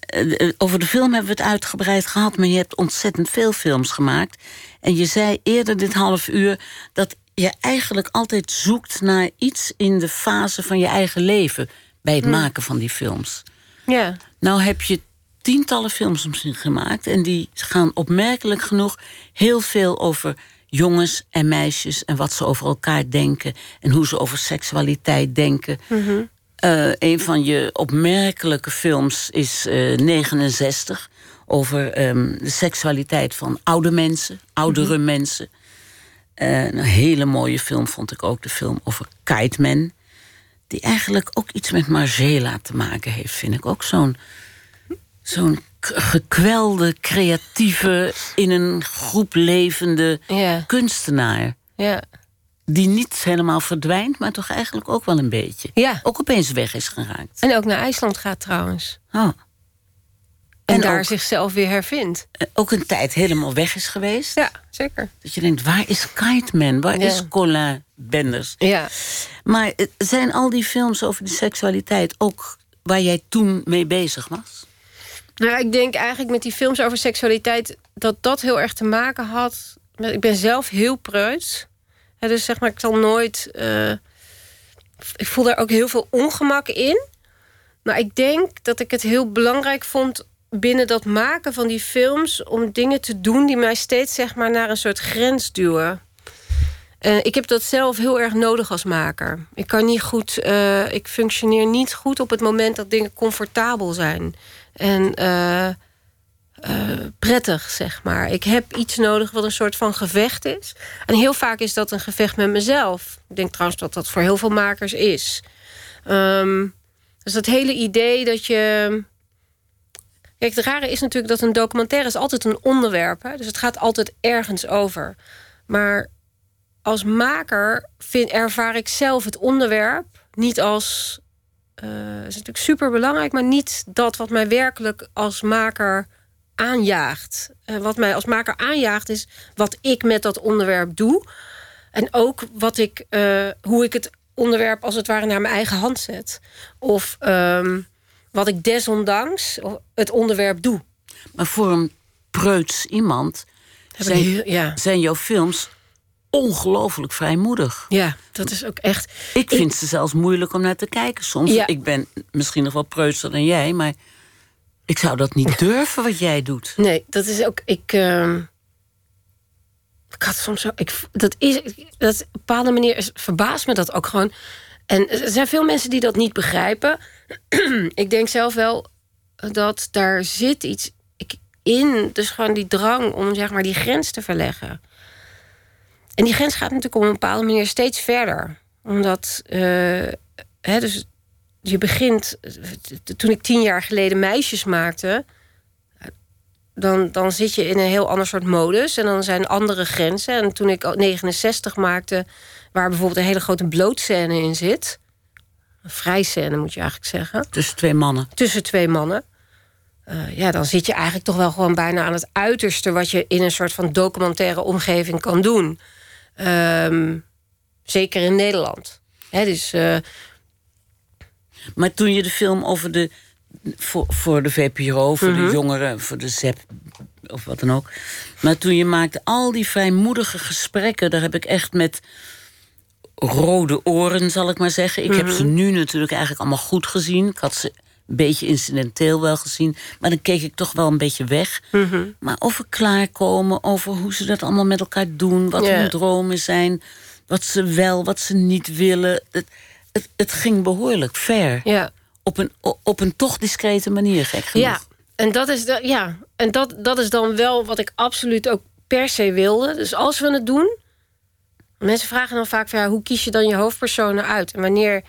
eh, eh, over de film hebben we het uitgebreid gehad... maar je hebt ontzettend veel films gemaakt. En je zei eerder dit half uur... dat je eigenlijk altijd zoekt naar iets in de fase van je eigen leven... bij het maken van die films. Ja. Nou heb je tientallen films misschien gemaakt... en die gaan opmerkelijk genoeg heel veel over jongens en meisjes... en wat ze over elkaar denken en hoe ze over seksualiteit denken. Eh, een van je opmerkelijke films is eh 69... over ehm, de seksualiteit van oude mensen, oudere mensen. Een hele mooie film vond ik ook, de film over Kite Man die eigenlijk ook iets met Margela te maken heeft, vind ik. Ook zo'n zo'n gekwelde, creatieve, in een groep levende kunstenaar. Die niet helemaal verdwijnt, maar toch eigenlijk ook wel een beetje. Ook opeens weg is geraakt. En ook naar IJsland gaat trouwens. Oh. En, En daar ook- zichzelf weer hervindt. Eh, Ook een tijd helemaal weg is geweest. Ja, zeker. Dat je denkt, waar is Kite Man? Waar Ja. is Colin Benders? Ja. Maar eh, zijn al die films over die seksualiteit ook waar jij toen mee bezig was? Nou, ik denk eigenlijk met die films over seksualiteit... dat dat heel erg te maken had... Met, ik ben zelf heel preuts. Dus zeg maar, ik zal nooit... eh, ik voel daar ook heel veel ongemak in. Maar ik denk dat ik het heel belangrijk vond... binnen dat maken van die films... om dingen te doen die mij steeds zeg maar, naar een soort grens duwen. Eh, ik heb dat zelf heel erg nodig als maker. Ik kan niet goed, eh, ik functioneer niet goed op het moment dat dingen comfortabel zijn. En eh, prettig, zeg maar. Ik heb iets nodig wat een soort van gevecht is. En heel vaak is dat een gevecht met mezelf. Ik denk trouwens dat dat voor heel veel makers is. Ehm, dus dat hele idee dat je. Kijk, het rare is natuurlijk dat een documentaire is altijd een onderwerp. Hè? Dus het gaat altijd ergens over. Maar als maker vind, ervaar ik zelf het onderwerp niet als. eh is natuurlijk super belangrijk, maar niet dat wat mij werkelijk als maker aanjaagt. Eh, wat mij als maker aanjaagt is wat ik met dat onderwerp doe. En ook wat ik, eh, hoe ik het onderwerp als het ware naar mijn eigen hand zet. Of ehm, wat ik desondanks het onderwerp doe. Maar voor een preuts iemand ik ja. zijn jouw films ongelooflijk vrijmoedig. ja, dat is ook echt. Ik vind ze zelfs moeilijk om naar te kijken soms. Ja. Ik ben misschien nog wel preutser dan jij, maar ik zou dat niet *laughs* durven wat jij doet. Nee, dat is ook. Ik. ehm, ik had soms zo. Ik, dat is. Dat, op een bepaalde manier is, verbaast me dat ook gewoon. En er zijn veel mensen die dat niet begrijpen. *clears throat* ik denk zelf wel dat daar zit iets in. Dus gewoon die drang om zeg maar die grens te verleggen. En die grens gaat natuurlijk op een bepaalde manier steeds verder. Omdat. eh, hè, dus je begint. Toen ik tien jaar geleden meisjes maakte dan, dan zit je in een heel ander soort modus. En dan zijn andere grenzen. En toen ik 69 maakte, waar bijvoorbeeld een hele grote blootscène in zit. Een vrijscène moet je eigenlijk zeggen. Tussen twee mannen. Tussen twee mannen. Uh, ja, dan zit je eigenlijk toch wel gewoon bijna aan het uiterste... wat je in een soort van documentaire omgeving kan doen. Um, zeker in Nederland. Hè, dus, uh... Maar toen je de film over de... Voor, voor de VPRO, voor mm -hmm. de mhm. jongeren, voor de ZEP of wat dan ook. Maar toen je maakte al die vrijmoedige gesprekken... daar heb ik echt met rode oren, zal ik maar zeggen. Ik mm -hmm. heb ze nu natuurlijk eigenlijk allemaal goed gezien. Ik had ze een beetje incidenteel wel gezien. Maar dan keek ik toch wel een beetje weg. Mm -hmm. Maar over klaarkomen, over hoe ze dat allemaal met elkaar doen... wat yeah. hun dromen zijn, wat ze wel, wat ze niet willen. Het, het, het ging behoorlijk ver. Ja. Op, een, op een toch discrete manier, gek genoeg. Ja, en dat is, de, ja. en dat, dat is dan wel wat ik absoluut ook per se wilde. Dus als we het doen... Mensen vragen dan vaak, ja, hoe kies je dan je hoofdpersonen uit? En wanneer...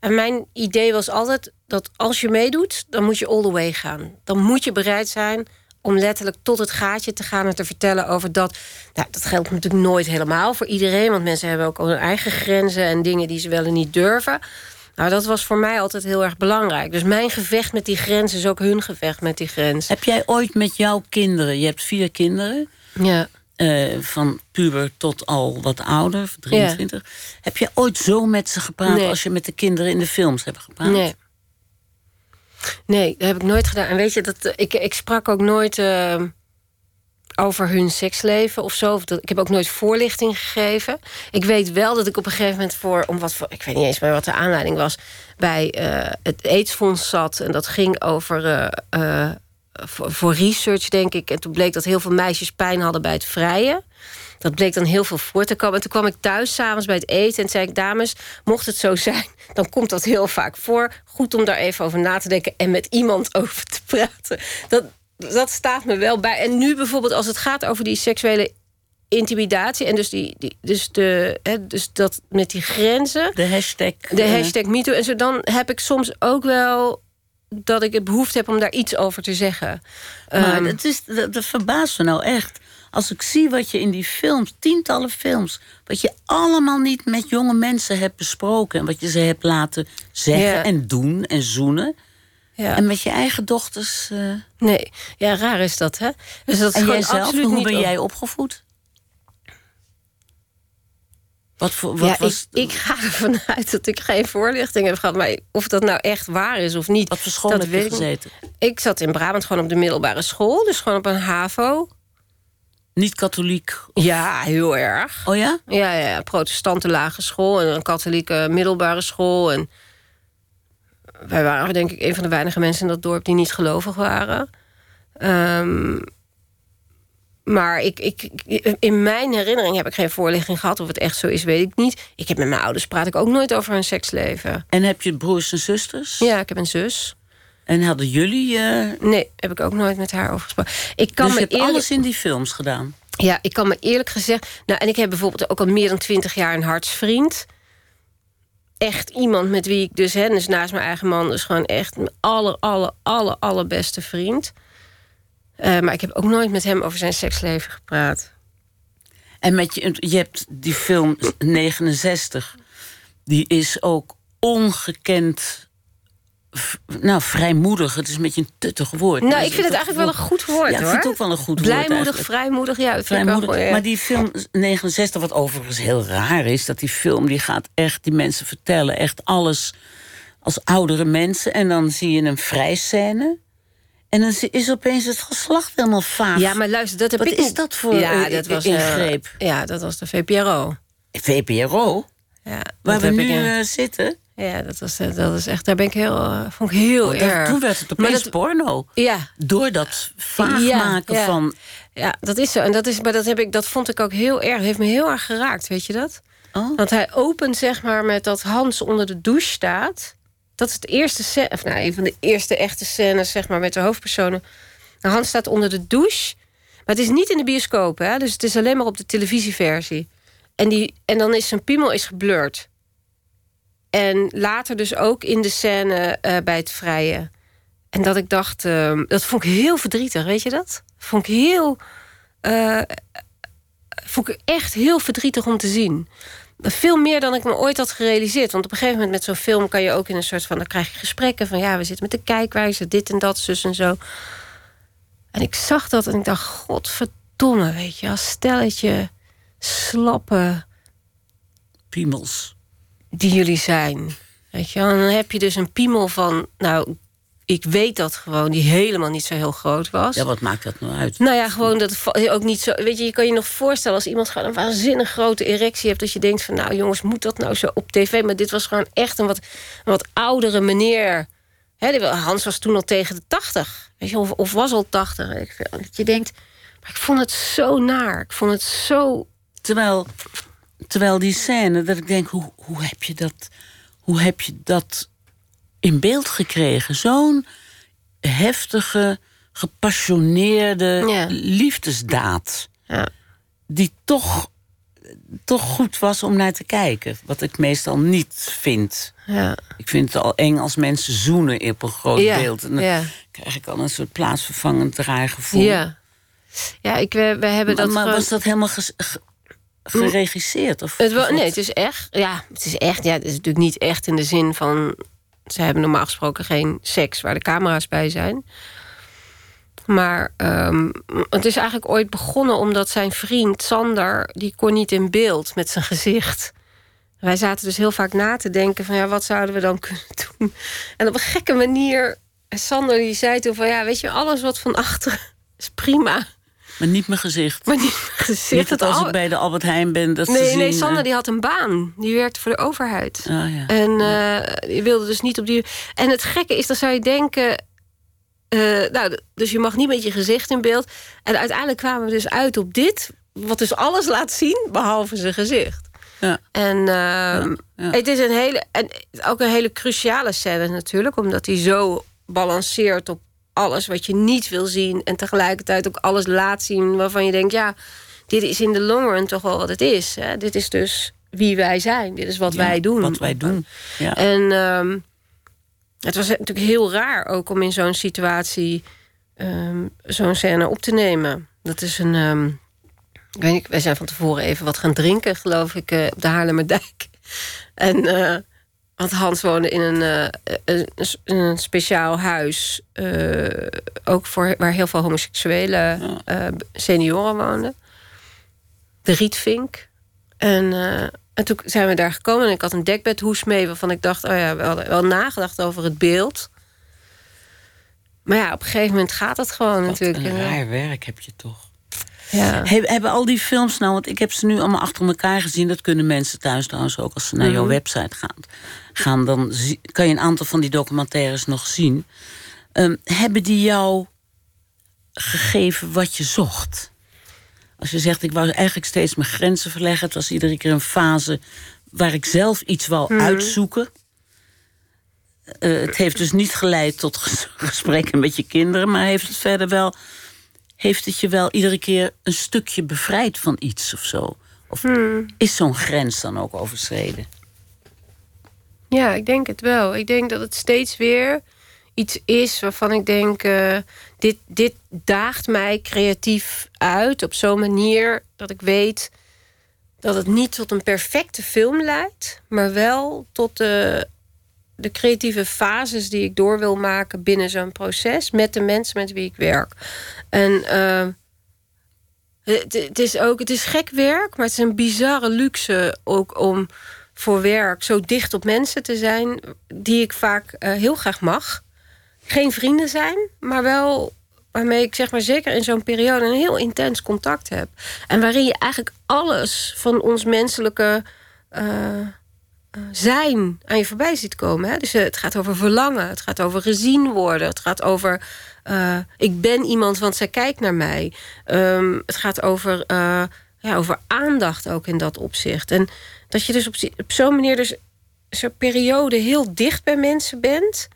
En mijn idee was altijd dat als je meedoet, dan moet je all the way gaan. Dan moet je bereid zijn om letterlijk tot het gaatje te gaan en te vertellen over dat. Nou, dat geldt natuurlijk nooit helemaal voor iedereen, want mensen hebben ook al hun eigen grenzen en dingen die ze wel en niet durven. Nou, dat was voor mij altijd heel erg belangrijk. Dus mijn gevecht met die grens is ook hun gevecht met die grens. Heb jij ooit met jouw kinderen, je hebt vier kinderen, ja. Uh, van puber tot al wat ouder, 23. Ja. Heb je ooit zo met ze gepraat nee. als je met de kinderen in de films hebt gepraat? Nee. Nee, dat heb ik nooit gedaan. En weet je, dat, ik, ik sprak ook nooit uh, over hun seksleven of zo. Of dat, ik heb ook nooit voorlichting gegeven. Ik weet wel dat ik op een gegeven moment voor... Om wat voor ik weet niet eens meer wat de aanleiding was... bij uh, het AIDS-fonds zat. En dat ging over... Voor, voor research, denk ik. En toen bleek dat heel veel meisjes pijn hadden bij het vrijen. Dat bleek dan heel veel voor te komen. En toen kwam ik thuis s'avonds bij het eten en zei ik... dames, mocht het zo zijn, dan komt dat heel vaak voor. Goed om daar even over na te denken en met iemand *laughs* over te praten. Dat, dat staat me wel bij. En nu bijvoorbeeld als het gaat over die seksuele intimidatie... en dus, die, die, dus, de, hè, dus dat met die grenzen... De hashtag... De hashtag MeToo. En zo dan heb ik soms ook wel dat ik het behoefte heb om daar iets over te zeggen. Maar um, het is, dat, dat verbaast me nou echt. Als ik zie wat je in die films, tientallen films... wat je allemaal niet met jonge mensen hebt besproken... en wat je ze hebt laten zeggen Ja. en doen en zoenen... ja. en met je eigen dochters... eh, Nee, ja, raar is dat, hè? Dus dat is en gewoon jij zelf, absoluut hoe niet ben op- jij opgevoed? Wat, voor, wat ja, was... ik, ik ga ervan *laughs* uit dat ik geen voorlichting heb gehad. Maar of dat nou echt waar is of niet... Wat voor school dat heb je ik gezeten? Ik zat in Brabant gewoon op de middelbare school. Dus gewoon op een HAVO. Niet katholiek? Ja, heel erg. Oh ja? Ja, ja, protestante lage school en een katholieke middelbare school. En wij waren denk ik een van de weinige mensen in dat dorp die niet gelovig waren. Ehm, maar ik, ik, in mijn herinnering heb ik geen voorlichting gehad. Of het echt zo is, weet ik niet. Ik heb met mijn ouders praat ik ook nooit over hun seksleven. En heb je broers en zusters? Ja, ik heb een zus. En hadden jullie... eh, Nee, heb ik ook nooit met haar over gesproken. Ik kan dus je hebt eerlijk... alles in die films gedaan? Ja, ik kan me eerlijk gezegd... Nou, en ik heb bijvoorbeeld ook al meer dan twintig jaar een hartsvriend. Echt iemand met wie ik dus... Hè, dus naast mijn eigen man... dus gewoon echt mijn aller, aller, aller, allerbeste vriend. Eh, maar ik heb ook nooit met hem over zijn seksleven gepraat. En met je, je hebt die film 69. Die is ook ongekend... Nou, vrijmoedig. Het is een beetje een tuttig woord. Nou, ik vind het eigenlijk wel een goed woord, Ja, ik vind het ook wel een goed woord Blijmoedig, vrijmoedig, ja. Wel Vrijmoedig. ja. Maar die film 69, wat overigens heel raar is... dat die film die gaat echt die mensen vertellen... echt alles als oudere mensen. En dan zie je een vrijscène... En dan is opeens het geslacht helemaal vaag. Ja, maar luister, dat heb Wat ik is dat voor ja, eh, dat was, eh, ingreep? ja, dat was de VPRO. VPRO, Ja, waar we nu eh, eh, zitten... Ja, dat, was, eh, dat is echt, daar ben ik heel, eh, vond ik heel Oh, dat- erg. toen werd het Maar opeens dat- porno. Ja, Door dat vaag Ja, maken ja. van... ja, dat is zo. En dat, is, maar dat, heb ik, dat vond ik ook heel erg. heeft me heel erg geraakt, weet je dat? Oh. Want hij opent zeg maar met dat Hans onder de douche staat. Dat is het eerste of nou, een van de eerste echte scènes zeg maar, met de hoofdpersonen. Nou, Hans staat onder de douche. Maar het is niet in de bioscoop, hè? dus het is alleen maar op de televisieversie. En, die, en dan is zijn piemel is geblurred. En later dus ook in de scène eh, bij het vrije. En dat ik dacht, ehm, dat vond ik heel verdrietig, weet je dat? Vond ik heel. eh, vond ik echt heel verdrietig om te zien. Veel meer dan ik me ooit had gerealiseerd. Want op een gegeven moment met zo'n film kan je ook in een soort van... dan krijg je gesprekken van ja, we zitten met de kijkwijze... dit en dat, zus en zo. En ik zag dat en ik dacht, godverdomme, weet je... als stelletje slappe... Piemels. Die jullie zijn. Weet je, en dan heb je dus een piemel van... nou, ik weet dat gewoon, die helemaal niet zo heel groot was. Ja, wat maakt dat nou uit? Nou ja, gewoon dat ook niet zo. Weet je, je kan je nog voorstellen als iemand gewoon een waanzinnig grote erectie hebt. dat je denkt van, nou jongens, moet dat nou zo op tv? Maar dit was gewoon echt een wat, een wat oudere meneer. Hans was toen al tegen de 80. Weet je, of, of was al 80. Dat je denkt, maar ik vond het zo naar. Ik vond het zo. Terwijl, terwijl die scène, dat ik denk, hoe, hoe heb je dat. Hoe heb je dat in beeld gekregen. Zo'n heftige, gepassioneerde liefdesdaad. Ja. Die toch, toch goed was om naar te kijken. Wat ik meestal niet vind. Ja. Ik vind het al eng als mensen zoenen op een groot beeld. En dan krijg ik al een soort plaatsvervangend raar gevoel. Ja, ja ik, we, we hebben dat. Maar, gewoon... was dat helemaal geregisseerd? Of, het nee, het is echt. Ja, het is echt. Ja, het is natuurlijk niet echt in de zin van ze hebben normaal gesproken geen seks waar de camera's bij zijn. Maar um, het is eigenlijk ooit begonnen omdat zijn vriend Sander... die kon niet in beeld met zijn gezicht. Wij zaten dus heel vaak na te denken van... ja, wat zouden we dan *laughs* kunnen doen? En op een gekke manier... Sander die zei toen van... ja, weet je, alles wat van achteren is prima. Maar niet mijn gezicht. Maar niet mijn gezicht. Niet dat als ik bij de Albert Heijn ben, dat nee, zien, Nee, Sander uh... die had een baan. Die werkte voor de overheid. Oh, ja. En uh, die wilde dus niet op die... En het gekke is, dan zou je denken... Uh, nou, dus je mag niet met je gezicht in beeld. En uiteindelijk kwamen we dus uit op dit... wat dus alles laat zien, behalve zijn gezicht. Ja. En uh, ja, ja. het is een hele... En ook een hele cruciale scène natuurlijk... omdat hij zo balanceert op alles wat je niet wil zien... en tegelijkertijd ook alles laat zien waarvan je denkt... ja, dit is in de long run toch wel wat het is. Hè? Dit is dus wie wij zijn. Dit is wat ja, wij doen. Wat wij doen, ja. En um, het was natuurlijk heel raar ook om in zo'n situatie... Um, zo'n scène op te nemen. Dat is een... Um, ik weet niet, wij zijn van tevoren even wat gaan drinken, geloof ik, uh, op de Haarlemmerdijk. *laughs* En... Uh, want Hans woonde in een, uh, een, een, speciaal huis. Uh, ook voor, waar heel veel homoseksuele uh, senioren woonden. De Rietvink. En, en toen zijn we daar gekomen. En ik had een dekbedhoes mee. Waarvan ik dacht, oh ja, we hadden wel nagedacht over het beeld. Maar ja, op een gegeven moment gaat het gewoon Wat natuurlijk. een raar werk heb je toch. Ja. He, hebben al die films nou, want ik heb ze nu allemaal achter elkaar gezien. Dat kunnen mensen thuis trouwens ook als ze naar mm -hmm. jouw website gaan. gaan dan zie, kan je een aantal van die documentaires nog zien. Um, hebben die jou gegeven wat je zocht? Als je zegt, ik wou eigenlijk steeds mijn grenzen verleggen. Het was iedere keer een fase waar ik zelf iets wou mm -hmm. uitzoeken. Uh, het heeft dus niet geleid tot gesprekken met je kinderen... maar heeft het verder wel heeft het je wel iedere keer een stukje bevrijd van iets of zo? Of hmm. is zo'n grens dan ook overschreden? Ja, ik denk het wel. Ik denk dat het steeds weer iets is waarvan ik denk... Uh, dit, dit daagt mij creatief uit op zo'n manier dat ik weet... dat het niet tot een perfecte film leidt... maar wel tot de, de creatieve fases die ik door wil maken binnen zo'n proces met de mensen met wie ik werk. En uh, het, is ook, het is gek werk, maar het is een bizarre luxe ook om voor werk zo dicht op mensen te zijn die ik vaak uh, heel graag mag. Geen vrienden zijn, maar wel waarmee ik zeg maar zeker in zo'n periode een heel intens contact heb. En waarin je eigenlijk alles van ons menselijke uh, zijn aan je voorbij ziet komen. Hè? Dus het gaat over verlangen, het gaat over gezien worden, het gaat over uh, ik ben iemand, want zij kijkt naar mij. Um, het gaat over, uh, ja, over aandacht ook in dat opzicht. En dat je dus op, zo'n manier dus zo'n periode heel dicht bij mensen bent.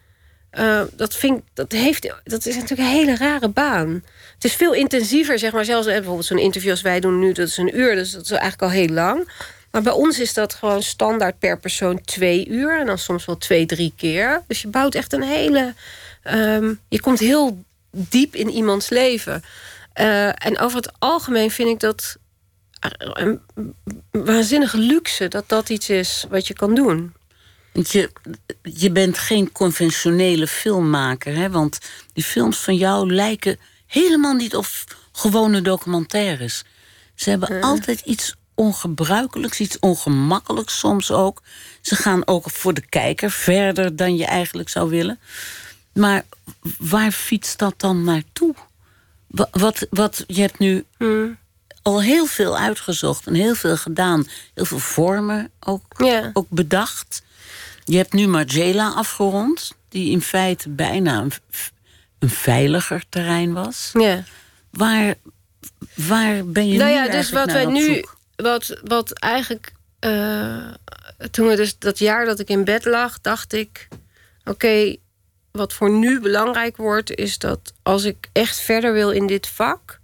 Dat, vind, dat, heeft, dat is natuurlijk een hele rare baan. Het is veel intensiever, zeg maar. Zelfs bijvoorbeeld zo'n interview als wij doen nu, dat is een uur. Dus dat is eigenlijk al heel lang. Maar bij ons is dat gewoon standaard per persoon twee uur. En dan soms wel twee, drie keer. Dus je bouwt echt een hele... Um, je komt heel diep in iemands leven. Uh, en over het algemeen vind ik dat een waanzinnige luxe dat dat iets is wat je kan doen. Want je, je bent geen conventionele filmmaker, hè? Want die films van jou lijken helemaal niet op gewone documentaires. Ze hebben altijd iets ongebruikelijks, iets ongemakkelijks soms ook. Ze gaan ook voor de kijker verder dan je eigenlijk zou willen. Maar waar fietst dat dan naartoe? Wat, wat, je hebt nu Hmm. al heel veel uitgezocht en heel veel gedaan. Heel veel vormen ook, Ja. ook bedacht. Je hebt nu Margiela afgerond, die in feite bijna een, een veiliger terrein was. Ja. Waar, waar ben je nou nu ja, dus eigenlijk wat naar wij op nu, zoek? Wat, wat eigenlijk, eh, toen we dus dat jaar dat ik in bed lag, dacht ik, oké, wat voor nu belangrijk wordt, is dat als ik echt verder wil in dit vak,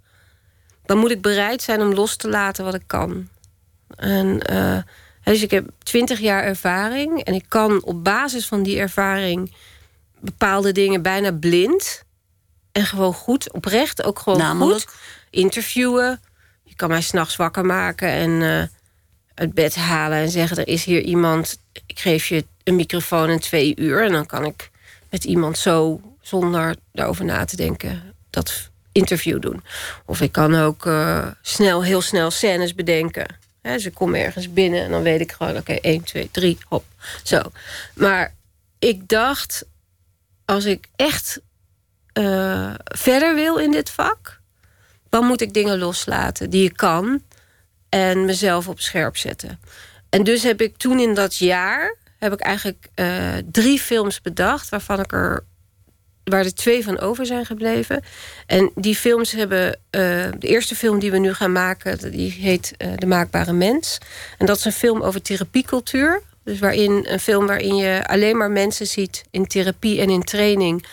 dan moet ik bereid zijn om los te laten wat ik kan. En eh, dus ik heb twintig jaar ervaring en ik kan op basis van die ervaring bepaalde dingen bijna blind en gewoon goed, oprecht ook gewoon Namelijk? goed interviewen. Kan mij s'nachts wakker maken en eh, uit bed halen en zeggen: er is hier iemand. Ik geef je een microfoon en twee uur en dan kan ik met iemand zo zonder daarover na te denken dat interview doen. Of ik kan ook eh, snel, heel snel scènes bedenken. Hè, dus ik kom ergens binnen en dan weet ik gewoon: oké, 1, 2, 3, hop. Zo. Maar ik dacht, als ik echt eh, verder wil in dit vak, dan moet ik dingen loslaten die ik kan en mezelf op scherp zetten. En dus heb ik toen in dat jaar heb ik eigenlijk eh, drie films bedacht, waarvan ik er waar er twee van over zijn gebleven. En die films hebben. eh, de eerste film die we nu gaan maken, die heet eh, De Maakbare Mens. En dat is een film over therapiecultuur. Dus waarin een film waarin je alleen maar mensen ziet in therapie en in training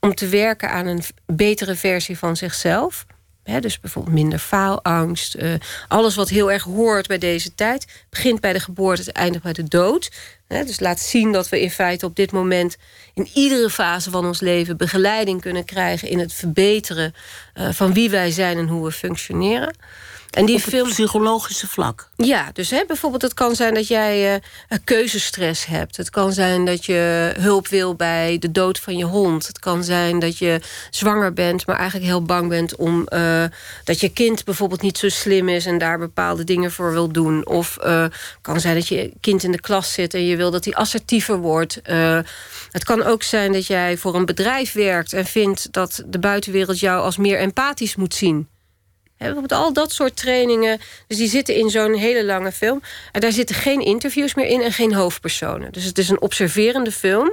om te werken aan een betere versie van zichzelf. Dus bijvoorbeeld minder faalangst. eh, alles wat heel erg hoort bij deze tijd. Begint bij de geboorte, eindigt bij de dood. Dus laat zien dat we in feite op dit moment... in iedere fase van ons leven begeleiding kunnen krijgen... in het verbeteren eh, van wie wij zijn en hoe we functioneren. En die Op het film psychologische vlak. ja, dus hè, bijvoorbeeld het kan zijn dat jij eh, keuzestress hebt. Het kan zijn dat je hulp wil bij de dood van je hond. Het kan zijn dat je zwanger bent, maar eigenlijk heel bang bent om eh, dat je kind bijvoorbeeld niet zo slim is en daar bepaalde dingen voor wil doen. Of eh, het kan zijn dat je kind in de klas zit en je wil dat hij assertiever wordt. Het kan ook zijn dat jij voor een bedrijf werkt en vindt dat de buitenwereld jou als meer empathisch moet zien. Bijvoorbeeld al dat soort trainingen. Dus die zitten in zo'n hele lange film. En daar zitten geen interviews meer in en geen hoofdpersonen. Dus het is een observerende film.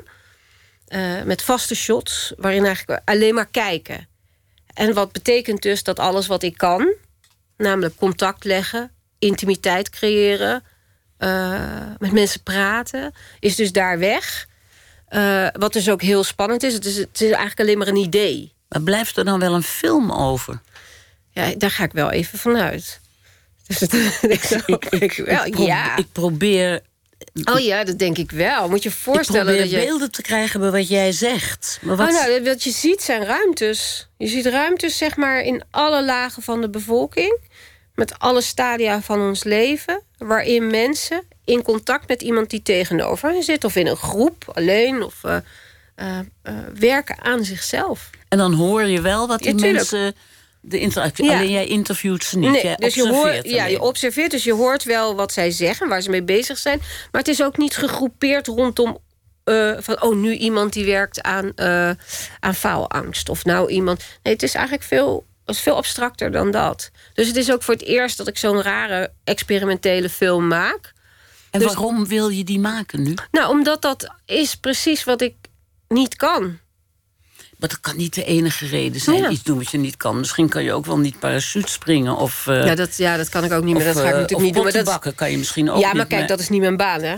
eh, met vaste shots. Waarin eigenlijk alleen maar kijken. En wat betekent dus dat alles wat ik kan. Namelijk contact leggen. Intimiteit creëren. eh, met mensen praten. Is dus daar weg. Eh, wat dus ook heel spannend is. Het, is. het is eigenlijk alleen maar een idee. Maar blijft er dan wel een film over? Ja, daar ga ik wel even vanuit. Dus het, ik, *laughs* ik, wel, Ik, pro- ja. ik probeer, Oh ja, dat denk ik wel. Moet je voorstellen probeer dat je... beelden te krijgen bij wat jij zegt. Maar wat, Oh, nou, wat je ziet zijn ruimtes. Je ziet ruimtes zeg maar in alle lagen van de bevolking. Met alle stadia van ons leven. Waarin mensen in contact met iemand die tegenover hen zit. Of in een groep, alleen. Of eh, eh, eh, werken aan zichzelf. En dan hoor je wel wat die Ja, mensen... De interactie, Ja. Alleen jij interviewt ze niet. Nee, jij dus je, hoort, ja, je observeert, dus je hoort wel wat zij zeggen, waar ze mee bezig zijn. Maar het is ook niet gegroepeerd rondom eh, van, oh, nu iemand die werkt aan, eh, aan faalangst. Of nou iemand. Nee, het is eigenlijk veel, is veel abstracter dan dat. Dus het is ook voor het eerst dat ik zo'n rare experimentele film maak. En dus- waarom wil je die maken nu? Nou, omdat dat is precies wat ik niet kan. Maar dat kan niet de enige reden zijn. Ja. Iets doen wat je niet kan. Misschien kan je ook wel niet parachute springen. Of, eh, Ja, dat, ja, dat kan ik ook niet meer. of, Dat ga ik eh, natuurlijk niet doen. Maar dat, bakken kan je misschien ook ja, maar kijk, dat is niet mijn baan, hè?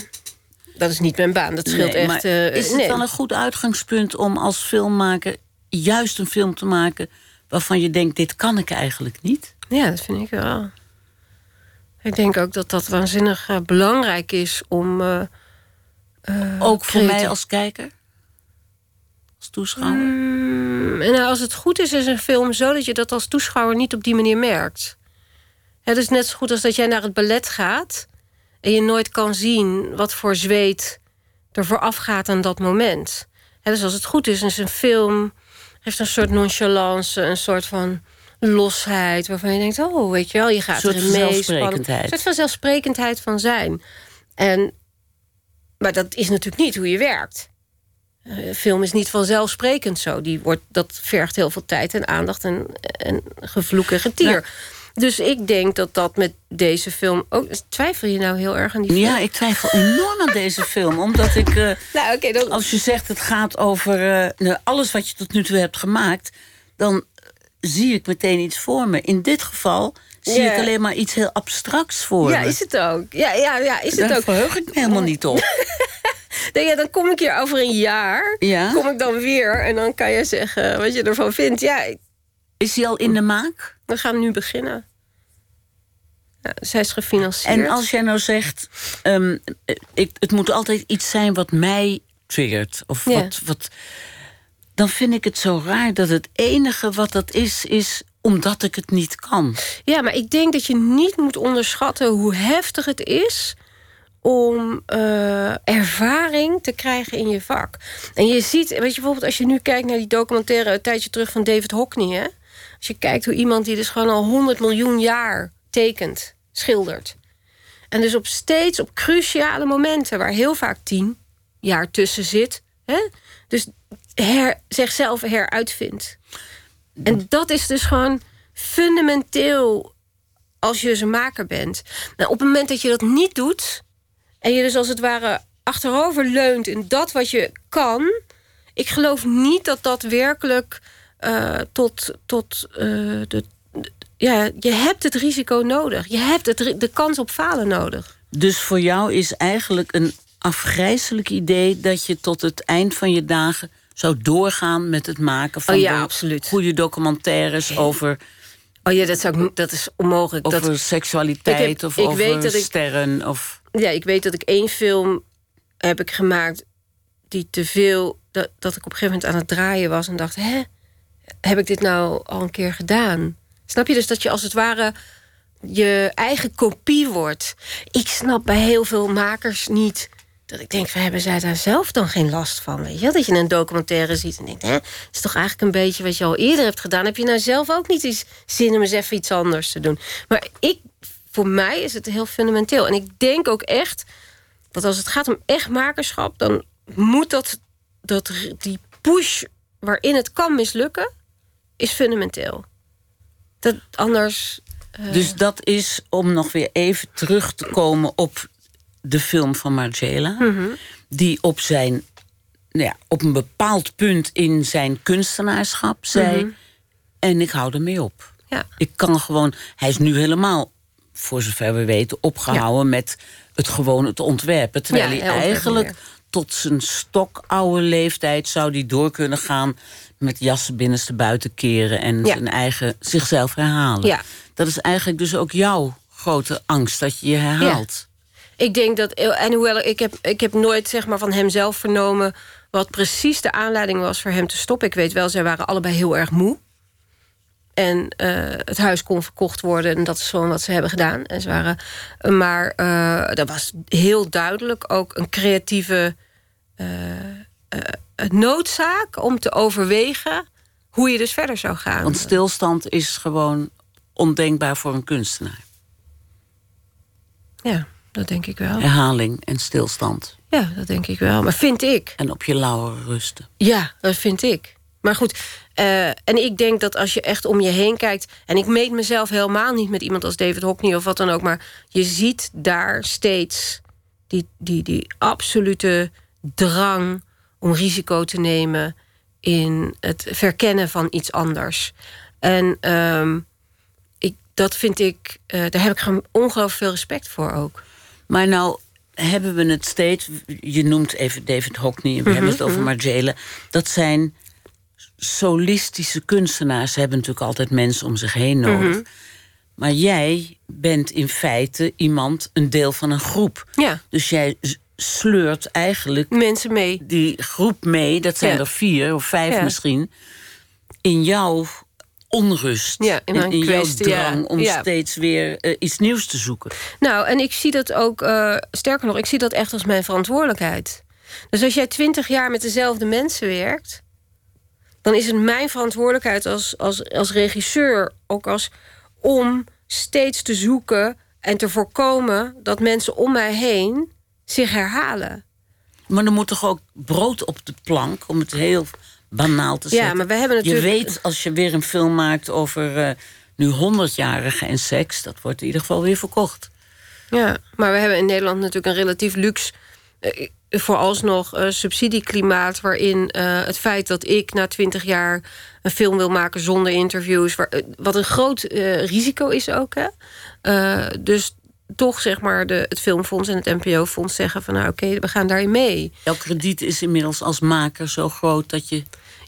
Dat is niet mijn baan. Dat scheelt Nee, echt. eh, is het nee. dan een goed uitgangspunt om als filmmaker... juist een film te maken waarvan je denkt... dit kan ik eigenlijk niet? Ja, dat vind ik wel. Ik denk ook dat dat waanzinnig belangrijk is om. Ook voor creatief- mij als kijker? Toeschouwer? Mm, en nou, als het goed is, is een film zo dat je dat als toeschouwer niet op die manier merkt. Het is net zo goed als dat jij naar het ballet gaat... en je nooit kan zien wat voor zweet er vooraf gaat aan dat moment. Dus als het goed is, is een film... heeft een soort nonchalance, een soort van losheid... waarvan je denkt, oh, weet je wel, je gaat Een soort erin mee. zelfsprekendheid. Een soort van zelfsprekendheid van zijn. En, maar dat is natuurlijk niet hoe je werkt. Eh, film is niet vanzelfsprekend zo. Die wordt, dat vergt heel veel tijd en aandacht en, en gevloek en getier. Nou. Dus ik denk dat dat met deze film ook... Twijfel je nou heel erg aan die film? Ja, ik twijfel enorm aan deze film. Omdat ik, eh, *laughs* Nou, oké, dan... als je zegt het gaat over eh, nou, alles wat je tot nu toe hebt gemaakt... dan zie ik meteen iets voor me. In dit geval zie ik alleen maar iets heel abstracts voor Ja, me. is het ook. Ja, ja, ja is het Daar ook. verheug ik me helemaal niet op. *laughs* Nee, ja, dan kom ik hier over een jaar. Ja? Kom ik dan weer en dan kan je zeggen wat je ervan vindt. Ja, Is hij al in de maak? we gaan nu beginnen. Ja, zij is gefinancierd. En als jij nou zegt, ehm, ik, het moet altijd iets zijn wat mij triggert. Of Ja. wat, wat, dan vind ik het zo raar dat het enige wat dat is, is omdat ik het niet kan. Ja, maar ik denk dat je niet moet onderschatten hoe heftig het is om eh, ervaring te krijgen in je vak. En je ziet, weet je, bijvoorbeeld als je nu kijkt naar die documentaire een tijdje terug van David Hockney, hè? Als je kijkt hoe iemand die dus gewoon al 100 miljoen jaar tekent, schildert. En dus op steeds op cruciale momenten, waar heel vaak tien jaar tussen zit, hè? dus her, zichzelf heruitvindt. En dat is dus gewoon fundamenteel als je dus een maker bent. Nou, op het moment dat je dat niet doet... en je dus als het ware achterover leunt in dat wat je kan... ik geloof niet dat dat werkelijk eh, tot... tot eh, de, ja, je hebt het risico nodig. Je hebt het, de kans op falen nodig. Dus voor jou is eigenlijk een afgrijzelijk idee dat je tot het eind van je dagen zou doorgaan met het maken van Oh ja, goede documentaires over, Oh ja, dat, zou ik, dat is onmogelijk. over dat, seksualiteit Ik heb- of ik over weet dat ik- sterren. Of, ja, ik weet dat ik één film heb ik gemaakt die te veel. Dat, dat ik op een gegeven moment aan het draaien was en dacht: hè, heb ik dit nou al een keer gedaan? Snap je dus dat je als het ware je eigen kopie wordt? Ik snap bij heel veel makers niet. Dat ik denk, van, hebben zij daar zelf dan geen last van? Weet je? Dat je een documentaire ziet en denkt... hè, is toch eigenlijk een beetje wat je al eerder hebt gedaan. Heb je nou zelf ook niet eens zin om eens even iets anders te doen? Maar ik, voor mij is het heel fundamenteel. En ik denk ook echt dat als het gaat om echt makerschap... dan moet dat, dat die push waarin het kan mislukken... is fundamenteel. Dat anders... eh, Dus dat is om nog weer even terug te komen op de film van Margiela. Mhm. Die op, zijn, nou ja, op een bepaald punt in zijn kunstenaarschap zei... en ik hou ermee op. Mhm. ja. Ik kan gewoon... Hij is nu helemaal, voor zover we weten, opgehouden met het gewoon het ontwerpen. Terwijl Ja, hij eigenlijk tot zijn stokoude leeftijd zou die door kunnen gaan... met jassen binnenste buiten keren en zijn eigen zichzelf herhalen. Ja. Dat is eigenlijk dus ook jouw grote angst, dat je je herhaalt. Ik denk dat, en hoewel ik heb, ik heb nooit zeg maar, van hemzelf vernomen wat precies de aanleiding was voor hem te stoppen. Ik weet wel, zij waren allebei heel erg moe. En eh, het huis kon verkocht worden en dat is gewoon wat ze hebben gedaan. En ze waren, maar eh, dat was heel duidelijk ook een creatieve eh, noodzaak om te overwegen hoe je dus verder zou gaan. Want stilstand is gewoon ondenkbaar voor een kunstenaar. Ja, dat denk ik wel. Herhaling en stilstand. Ja, dat denk ik wel. Maar vind ik. En op je lauweren rusten. Ja, dat vind ik. Maar goed, eh, en ik denk dat als je echt om je heen kijkt... en ik meet mezelf helemaal niet met iemand als David Hockney of wat dan ook... maar je ziet daar steeds die, die, die absolute drang om risico te nemen... in het verkennen van iets anders. En ehm, ik, dat vind ik, eh, daar heb ik gewoon ongelooflijk veel respect voor ook. Maar nou hebben we het steeds... Je noemt even David Hockney we hebben het over Margiela. Dat zijn solistische kunstenaars. Hebben natuurlijk altijd mensen om zich heen nodig. Maar jij bent in feite iemand, een deel van een groep. Ja, Dus jij sleurt eigenlijk mensen mee. die groep mee, dat zijn Ja. er vier of vijf Ja. misschien, in jouw onrust. Ja, in mijn in jouw kwestie, drang om steeds weer eh, iets nieuws te zoeken. Nou, en ik zie dat ook, eh, sterker nog, ik zie dat echt als mijn verantwoordelijkheid. Dus als jij twintig jaar met dezelfde mensen werkt, dan is het mijn verantwoordelijkheid als, als, als regisseur, ook als om steeds te zoeken en te voorkomen dat mensen om mij heen zich herhalen. Maar er moet toch ook brood op de plank, om het heel banaal te Ja, zeggen. maar we hebben Je natuurlijk- weet, als je weer een film maakt over eh, nu honderdjarigen en seks... dat wordt in ieder geval weer verkocht. Ja, maar we hebben in Nederland natuurlijk een relatief luxe, vooralsnog eh, subsidieklimaat, waarin eh, het feit dat ik na twintig jaar een film wil maken zonder interviews, eh, wat een groot eh, risico is ook. Hè? Eh, dus toch zeg maar de, het Filmfonds en het NPO-fonds zeggen van nou oké, we gaan daarin mee. Jouw krediet is inmiddels als maker zo groot dat je...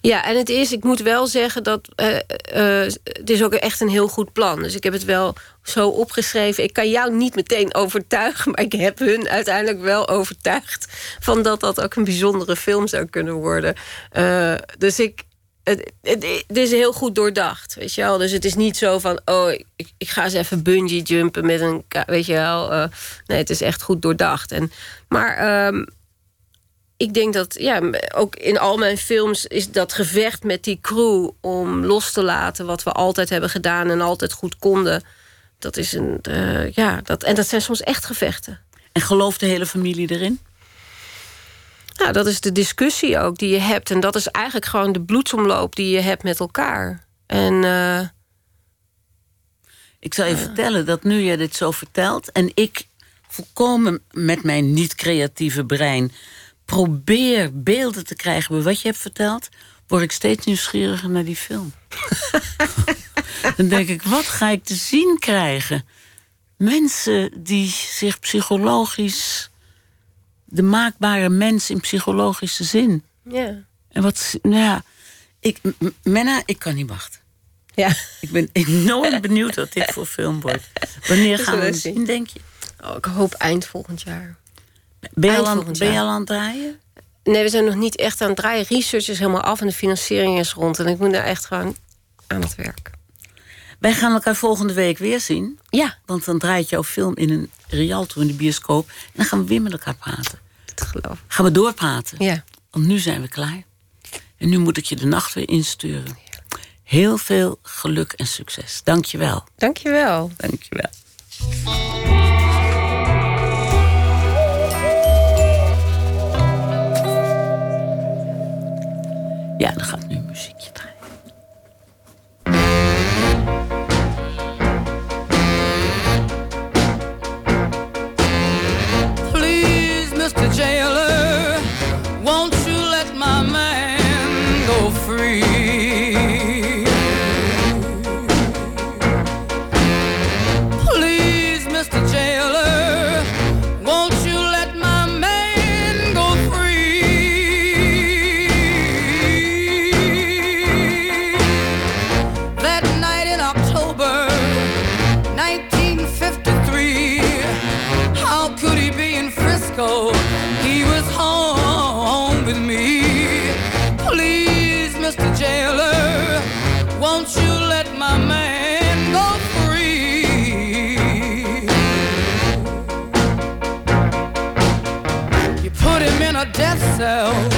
Ja, en het is, ik moet wel zeggen dat eh, eh, het is ook echt een heel goed plan. Dus ik heb het wel zo opgeschreven. Ik kan jou niet meteen overtuigen, maar ik heb hun uiteindelijk wel overtuigd van dat dat ook een bijzondere film zou kunnen worden. Eh, dus ik. Het, is heel goed doordacht, weet je wel. Dus het is niet zo van, oh, ik, ik ga eens even bungee jumpen met een, weet je wel. nee, het is echt goed doordacht. En, maar ehm, ik denk dat ja, ook in al mijn films is dat gevecht met die crew om los te laten wat we altijd hebben gedaan en altijd goed konden. Dat is een eh, ja, dat, en dat zijn soms echt gevechten. En gelooft de hele familie erin? Nou, dat is de discussie ook die je hebt. En dat is eigenlijk gewoon de bloedsomloop die je hebt met elkaar. En eh, Ik zal je vertellen dat nu je dit zo vertelt... en ik volkomen met mijn niet-creatieve brein... probeer beelden te krijgen bij wat je hebt verteld... word ik steeds nieuwsgieriger naar die film. *laughs* Dan denk ik, wat ga ik te zien krijgen? Mensen die zich psychologisch... de maakbare mens in psychologische zin... ja. En wat, nou ja, ik, Menna, ik kan niet wachten. Ja. Ik ben enorm benieuwd wat dit voor film wordt. Wanneer gaan we zien. zien, denk je? Oh, ik hoop eind volgend jaar. Ben je, aan, ben je al aan het draaien? Nee, we zijn nog niet echt aan het draaien. Research is helemaal af en de financiering is rond. En ik moet daar echt gewoon aan het werk. Wij gaan elkaar volgende week weer zien. Ja, Want dan draait jouw film in een Rialto in de bioscoop. En dan gaan we weer met elkaar praten. dat geloof ik. Gaan we doorpraten. Ja. Want nu zijn we klaar. En nu moet ik je de nacht weer insturen. Heel veel geluk en succes. Dank je wel. Dankjewel. Dank je wel. Ja, dan gaat nu muziekje myself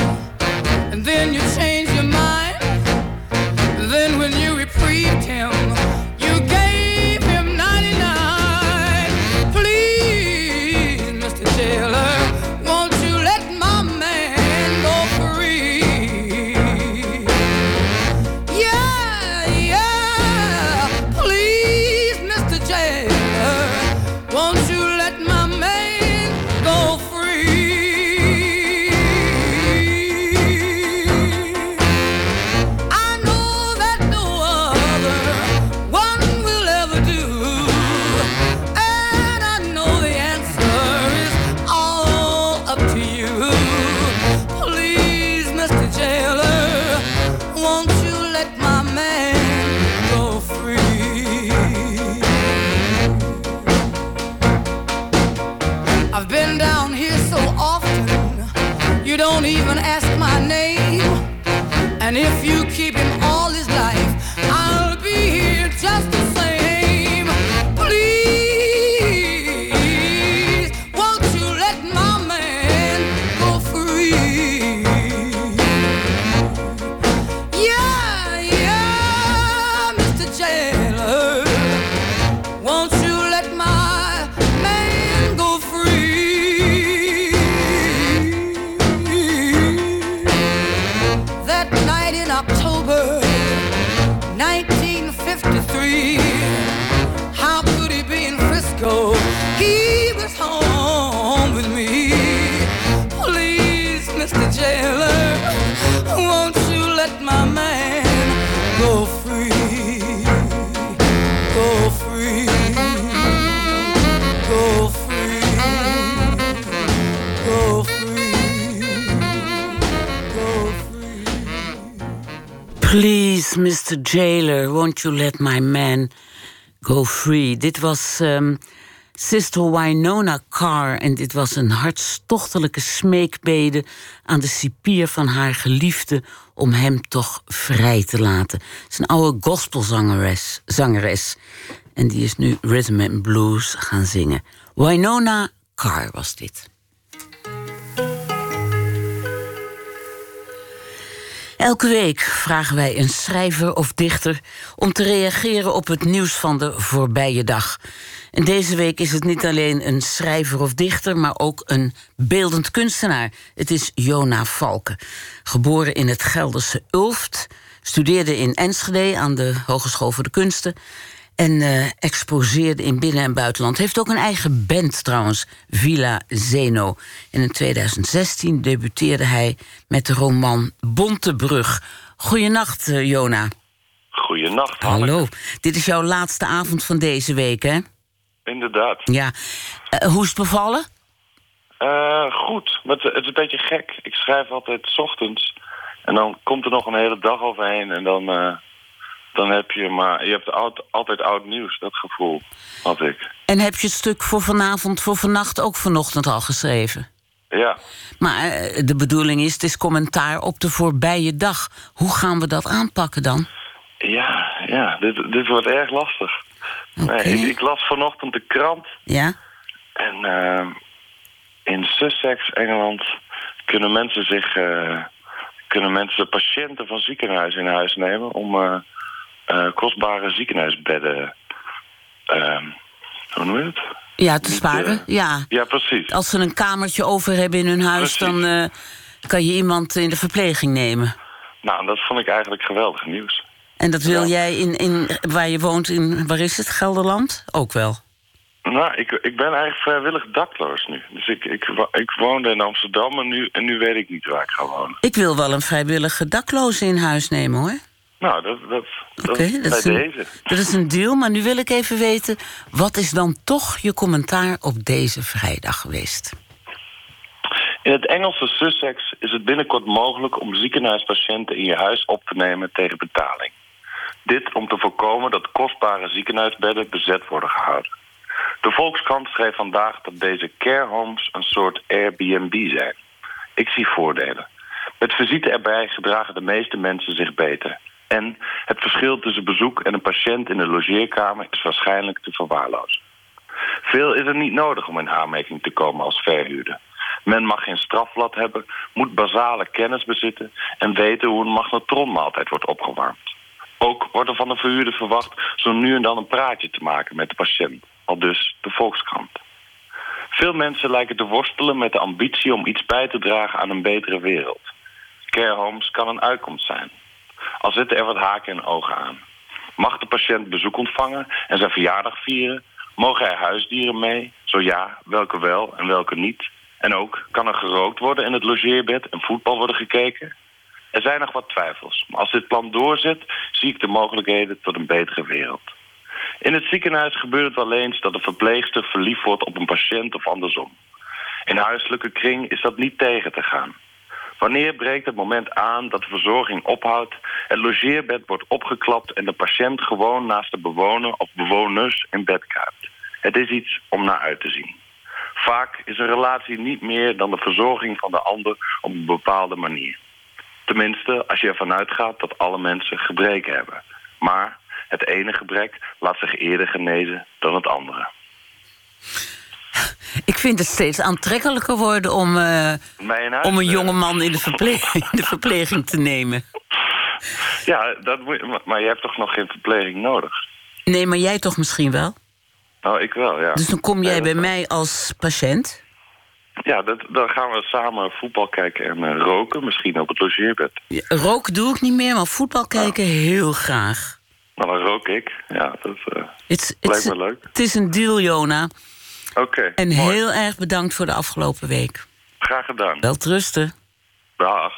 Mr. Jailer, won't you let my man go free? Dit was ehm, Sister Winona Carr en dit was een hartstochtelijke smeekbede aan de cipier van haar geliefde om hem toch vrij te laten. Het is een oude gospelzangeres zangeres, en die is nu rhythm and blues gaan zingen. Winona Carr was dit. Elke week vragen wij een schrijver of dichter om te reageren op het nieuws van de voorbije dag. En deze week is het niet alleen een schrijver of dichter, maar ook een beeldend kunstenaar. Het is Jona Valken. Geboren in het Gelderse Ulft, studeerde in Enschede aan de Hogeschool voor de Kunsten en eh, exposeerde in binnen- en buitenland. Heeft ook een eigen band trouwens, Villa Zeno. En in 2016 debuteerde hij met de roman Bontebrug. Goeienacht, eh, Jona. Goeienacht, Hanneke. Hallo. Dit is jouw laatste avond van deze week, hè? Inderdaad. Ja. Eh, hoe is het bevallen? Eh, goed, maar het, het is een beetje gek. Ik schrijf altijd 's ochtends en dan komt er nog een hele dag overheen en dan, dan heb je maar... Je hebt oud, altijd oud nieuws, dat gevoel had ik. En heb je het stuk voor vanavond, voor vannacht ook vanochtend al geschreven? Ja, Maar eh, de bedoeling is, het is commentaar op de voorbije dag. Hoe gaan we dat aanpakken dan? ja, ja, dit, dit wordt erg lastig. Nee, ik, ik las vanochtend de krant Ja? en eh, in Sussex, Engeland, kunnen mensen zich... eh, kunnen mensen patiënten van ziekenhuizen in huis nemen om eh, kostbare ziekenhuisbedden... eh, hoe noem je het? Ja, te sparen? eh, Ja. Ja, precies. Als ze een kamertje over hebben in hun huis, Precies. dan eh, kan je iemand in de verpleging nemen. Nou, dat vond ik eigenlijk geweldig nieuws. En dat wil Ja. jij in, in waar je woont, in, waar is het, Gelderland? Ook wel. Nou, ik, ik ben eigenlijk vrijwillig dakloos nu. Dus ik, ik, ik woonde in Amsterdam en nu, en nu weet ik niet waar ik ga wonen. Ik wil wel een vrijwillige dakloze in huis nemen, hoor. Nou, dat, dat, dat, is een, deze. *laughs* dat is een deal. Maar nu wil ik even weten... wat is dan toch je commentaar op deze vrijdag geweest? In het Engelse Sussex is het binnenkort mogelijk om ziekenhuispatiënten in je huis op te nemen tegen betaling. Dit om te voorkomen dat kostbare ziekenhuisbedden bezet worden gehouden. De Volkskrant schreef vandaag dat deze care homes een soort Airbnb zijn. Ik zie voordelen. Met visite erbij gedragen de meeste mensen zich beter. En het verschil tussen bezoek en een patiënt in de logeerkamer is waarschijnlijk te verwaarlozen. Veel is er niet nodig om in aanmerking te komen als verhuurder. Men mag geen strafblad hebben, moet basale kennis bezitten en weten hoe een magnetronmaaltijd wordt opgewarmd. Ook wordt er van de verhuurder verwacht zo nu en dan een praatje te maken met de patiënt, al dus de Volkskrant. Veel mensen lijken te worstelen met de ambitie om iets bij te dragen aan een betere wereld. Care homes kan een uitkomst zijn. Al zitten er wat haken en ogen aan. Mag de patiënt bezoek ontvangen en zijn verjaardag vieren? Mogen er huisdieren mee? Zo ja, welke wel en welke niet? En ook, kan er gerookt worden in het logeerbed en voetbal worden gekeken? Er zijn nog wat twijfels, maar als dit plan doorzet... zie ik de mogelijkheden tot een betere wereld. In het ziekenhuis gebeurt het wel eens dat een verpleegster verliefd wordt op een patiënt of andersom. In huiselijke kring is dat niet tegen te gaan. Wanneer breekt het moment aan dat de verzorging ophoudt, het logeerbed wordt opgeklapt en de patiënt gewoon naast de bewoner of bewoners in bed kruipt? Het is iets om naar uit te zien. Vaak is een relatie niet meer dan de verzorging van de ander op een bepaalde manier. Tenminste, als je ervan uitgaat dat alle mensen gebreken hebben. Maar het ene gebrek laat zich eerder genezen dan het andere. Ik vind het steeds aantrekkelijker worden om, eh, in huis, om een eh, jonge man in de, verpleging, *laughs* in de verpleging te nemen. Ja, dat moet, maar- je hebt toch nog geen verpleging nodig? Nee, maar jij toch misschien wel? Nou, ik wel, ja. Dus dan kom jij Nee, bij mij als patiënt. Ja, dat, dan gaan we samen voetbal kijken en eh, roken. Misschien op het logeerbed. Ja, Roken doe ik niet meer, maar voetbal kijken heel graag. Nou, dan rook ik. Ja, dat eh, It's, lijkt me leuk. Het is een deal, Jona. Oké, En mooi. heel erg bedankt voor de afgelopen week. Graag gedaan. Wel trusten. Dag.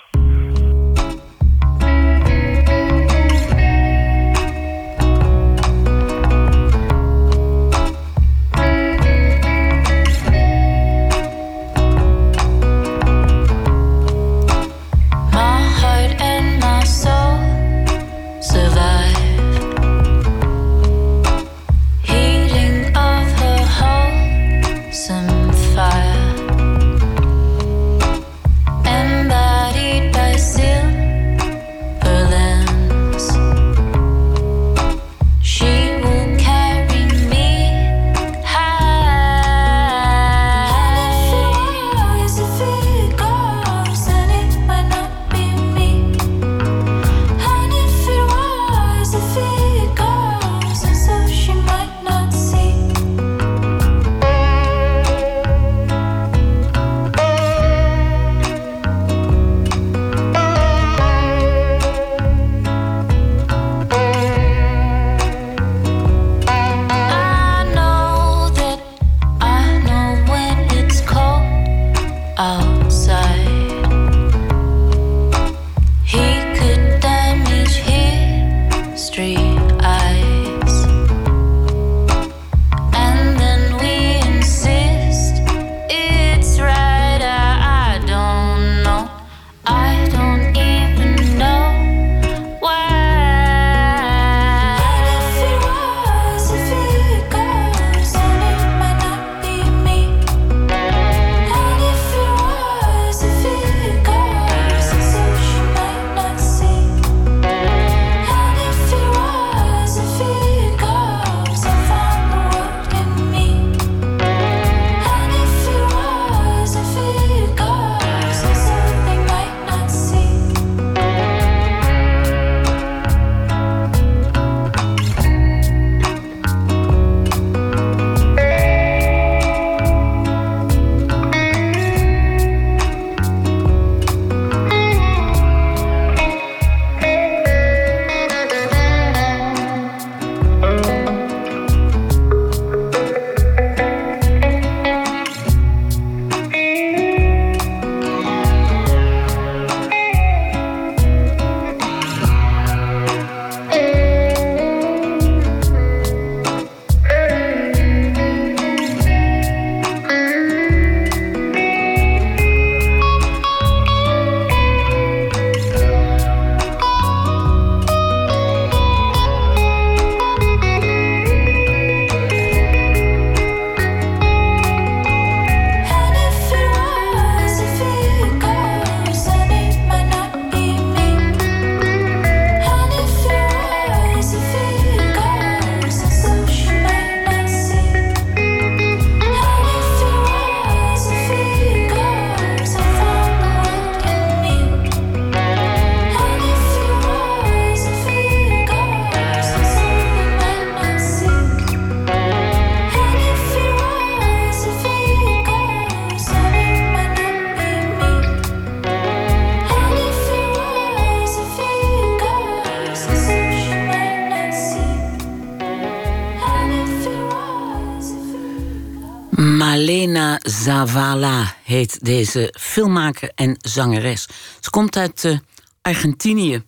Heet deze filmmaker en zangeres. Ze komt uit eh, Argentinië.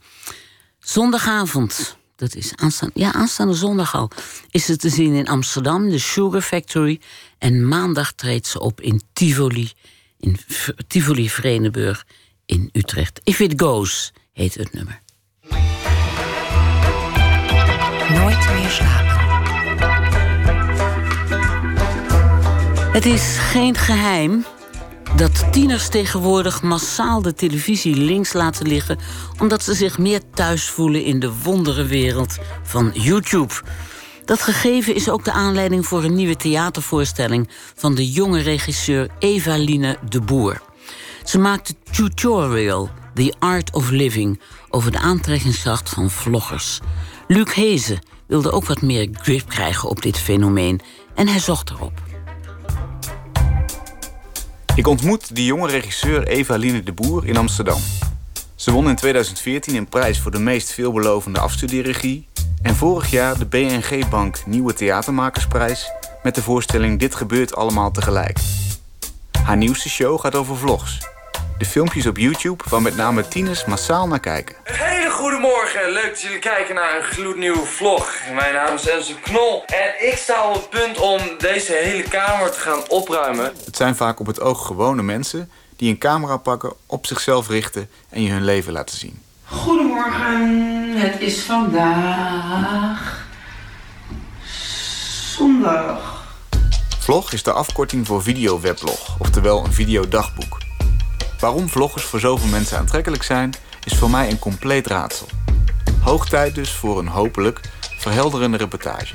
Zondagavond, dat is aanstaande, ja, aanstaande zondag al, is ze te zien in Amsterdam, de Sugar Factory. En maandag treedt ze op in Tivoli, in V- Tivoli Vredenburg in Utrecht. If It Goes heet het nummer. Nooit meer slapen. Het is geen geheim dat tieners tegenwoordig massaal de televisie links laten liggen omdat ze zich meer thuis voelen in de wonderenwereld van YouTube. Dat gegeven is ook de aanleiding voor een nieuwe theatervoorstelling van de jonge regisseur Evaline de Boer. Ze maakte Tutorial, The Art of Living, over de aantrekkingskracht van vloggers. Luc Hezen wilde ook wat meer grip krijgen op dit fenomeen en hij zocht erop. Ik ontmoet de jonge regisseur Eva-Line de Boer in Amsterdam. Ze won in 2014 een prijs voor de meest veelbelovende afstudieregie... en vorig jaar de BNG Bank Nieuwe Theatermakersprijs... met de voorstelling Dit gebeurt allemaal tegelijk. Haar nieuwste show gaat over vlogs. De filmpjes op YouTube waar met name tieners massaal naar kijken. Een hele goede morgen. Leuk dat jullie kijken naar een gloednieuwe vlog. Mijn naam is Enzo Knol en ik sta op het punt om deze hele kamer te gaan opruimen. Het zijn vaak op het oog gewone mensen die een camera pakken, op zichzelf richten en je hun leven laten zien. Goedemorgen, het is vandaag zondag. Vlog is de afkorting voor videoweblog, oftewel een videodagboek. Waarom vloggers voor zoveel mensen aantrekkelijk zijn, is voor mij een compleet raadsel. Hoog tijd dus voor een hopelijk verhelderende reportage.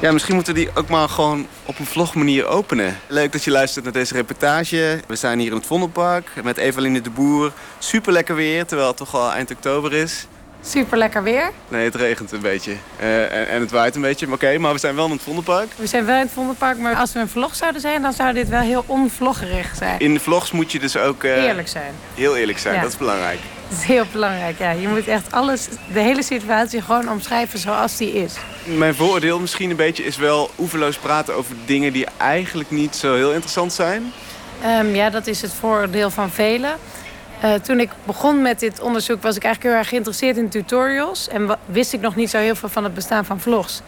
Ja, misschien moeten we die ook maar gewoon op een vlogmanier openen. Leuk dat je luistert naar deze reportage. We zijn hier in het Vondelpark met Eveline de Boer. Super lekker weer, terwijl het toch al eind oktober is. Super lekker weer. Nee, het regent een beetje. Eh, en, en het waait een beetje, maar oké. maar we zijn wel in het Vondelpark. We zijn wel in het Vondelpark, maar als we een vlog zouden zijn... dan zou dit wel heel onvloggerig zijn. In de vlogs moet je dus ook... eh, Eerlijk zijn. Heel eerlijk zijn, Ja. dat is belangrijk. Dat is heel belangrijk, ja. Je moet echt alles, de hele situatie gewoon omschrijven zoals die is. Mijn vooroordeel misschien een beetje is wel oeverloos praten over dingen die eigenlijk niet zo heel interessant zijn. Ehm, ja, dat is het voordeel van velen. Eh, toen ik begon met dit onderzoek was ik eigenlijk heel erg geïnteresseerd in tutorials. En wist ik nog niet zo heel veel van het bestaan van vlogs.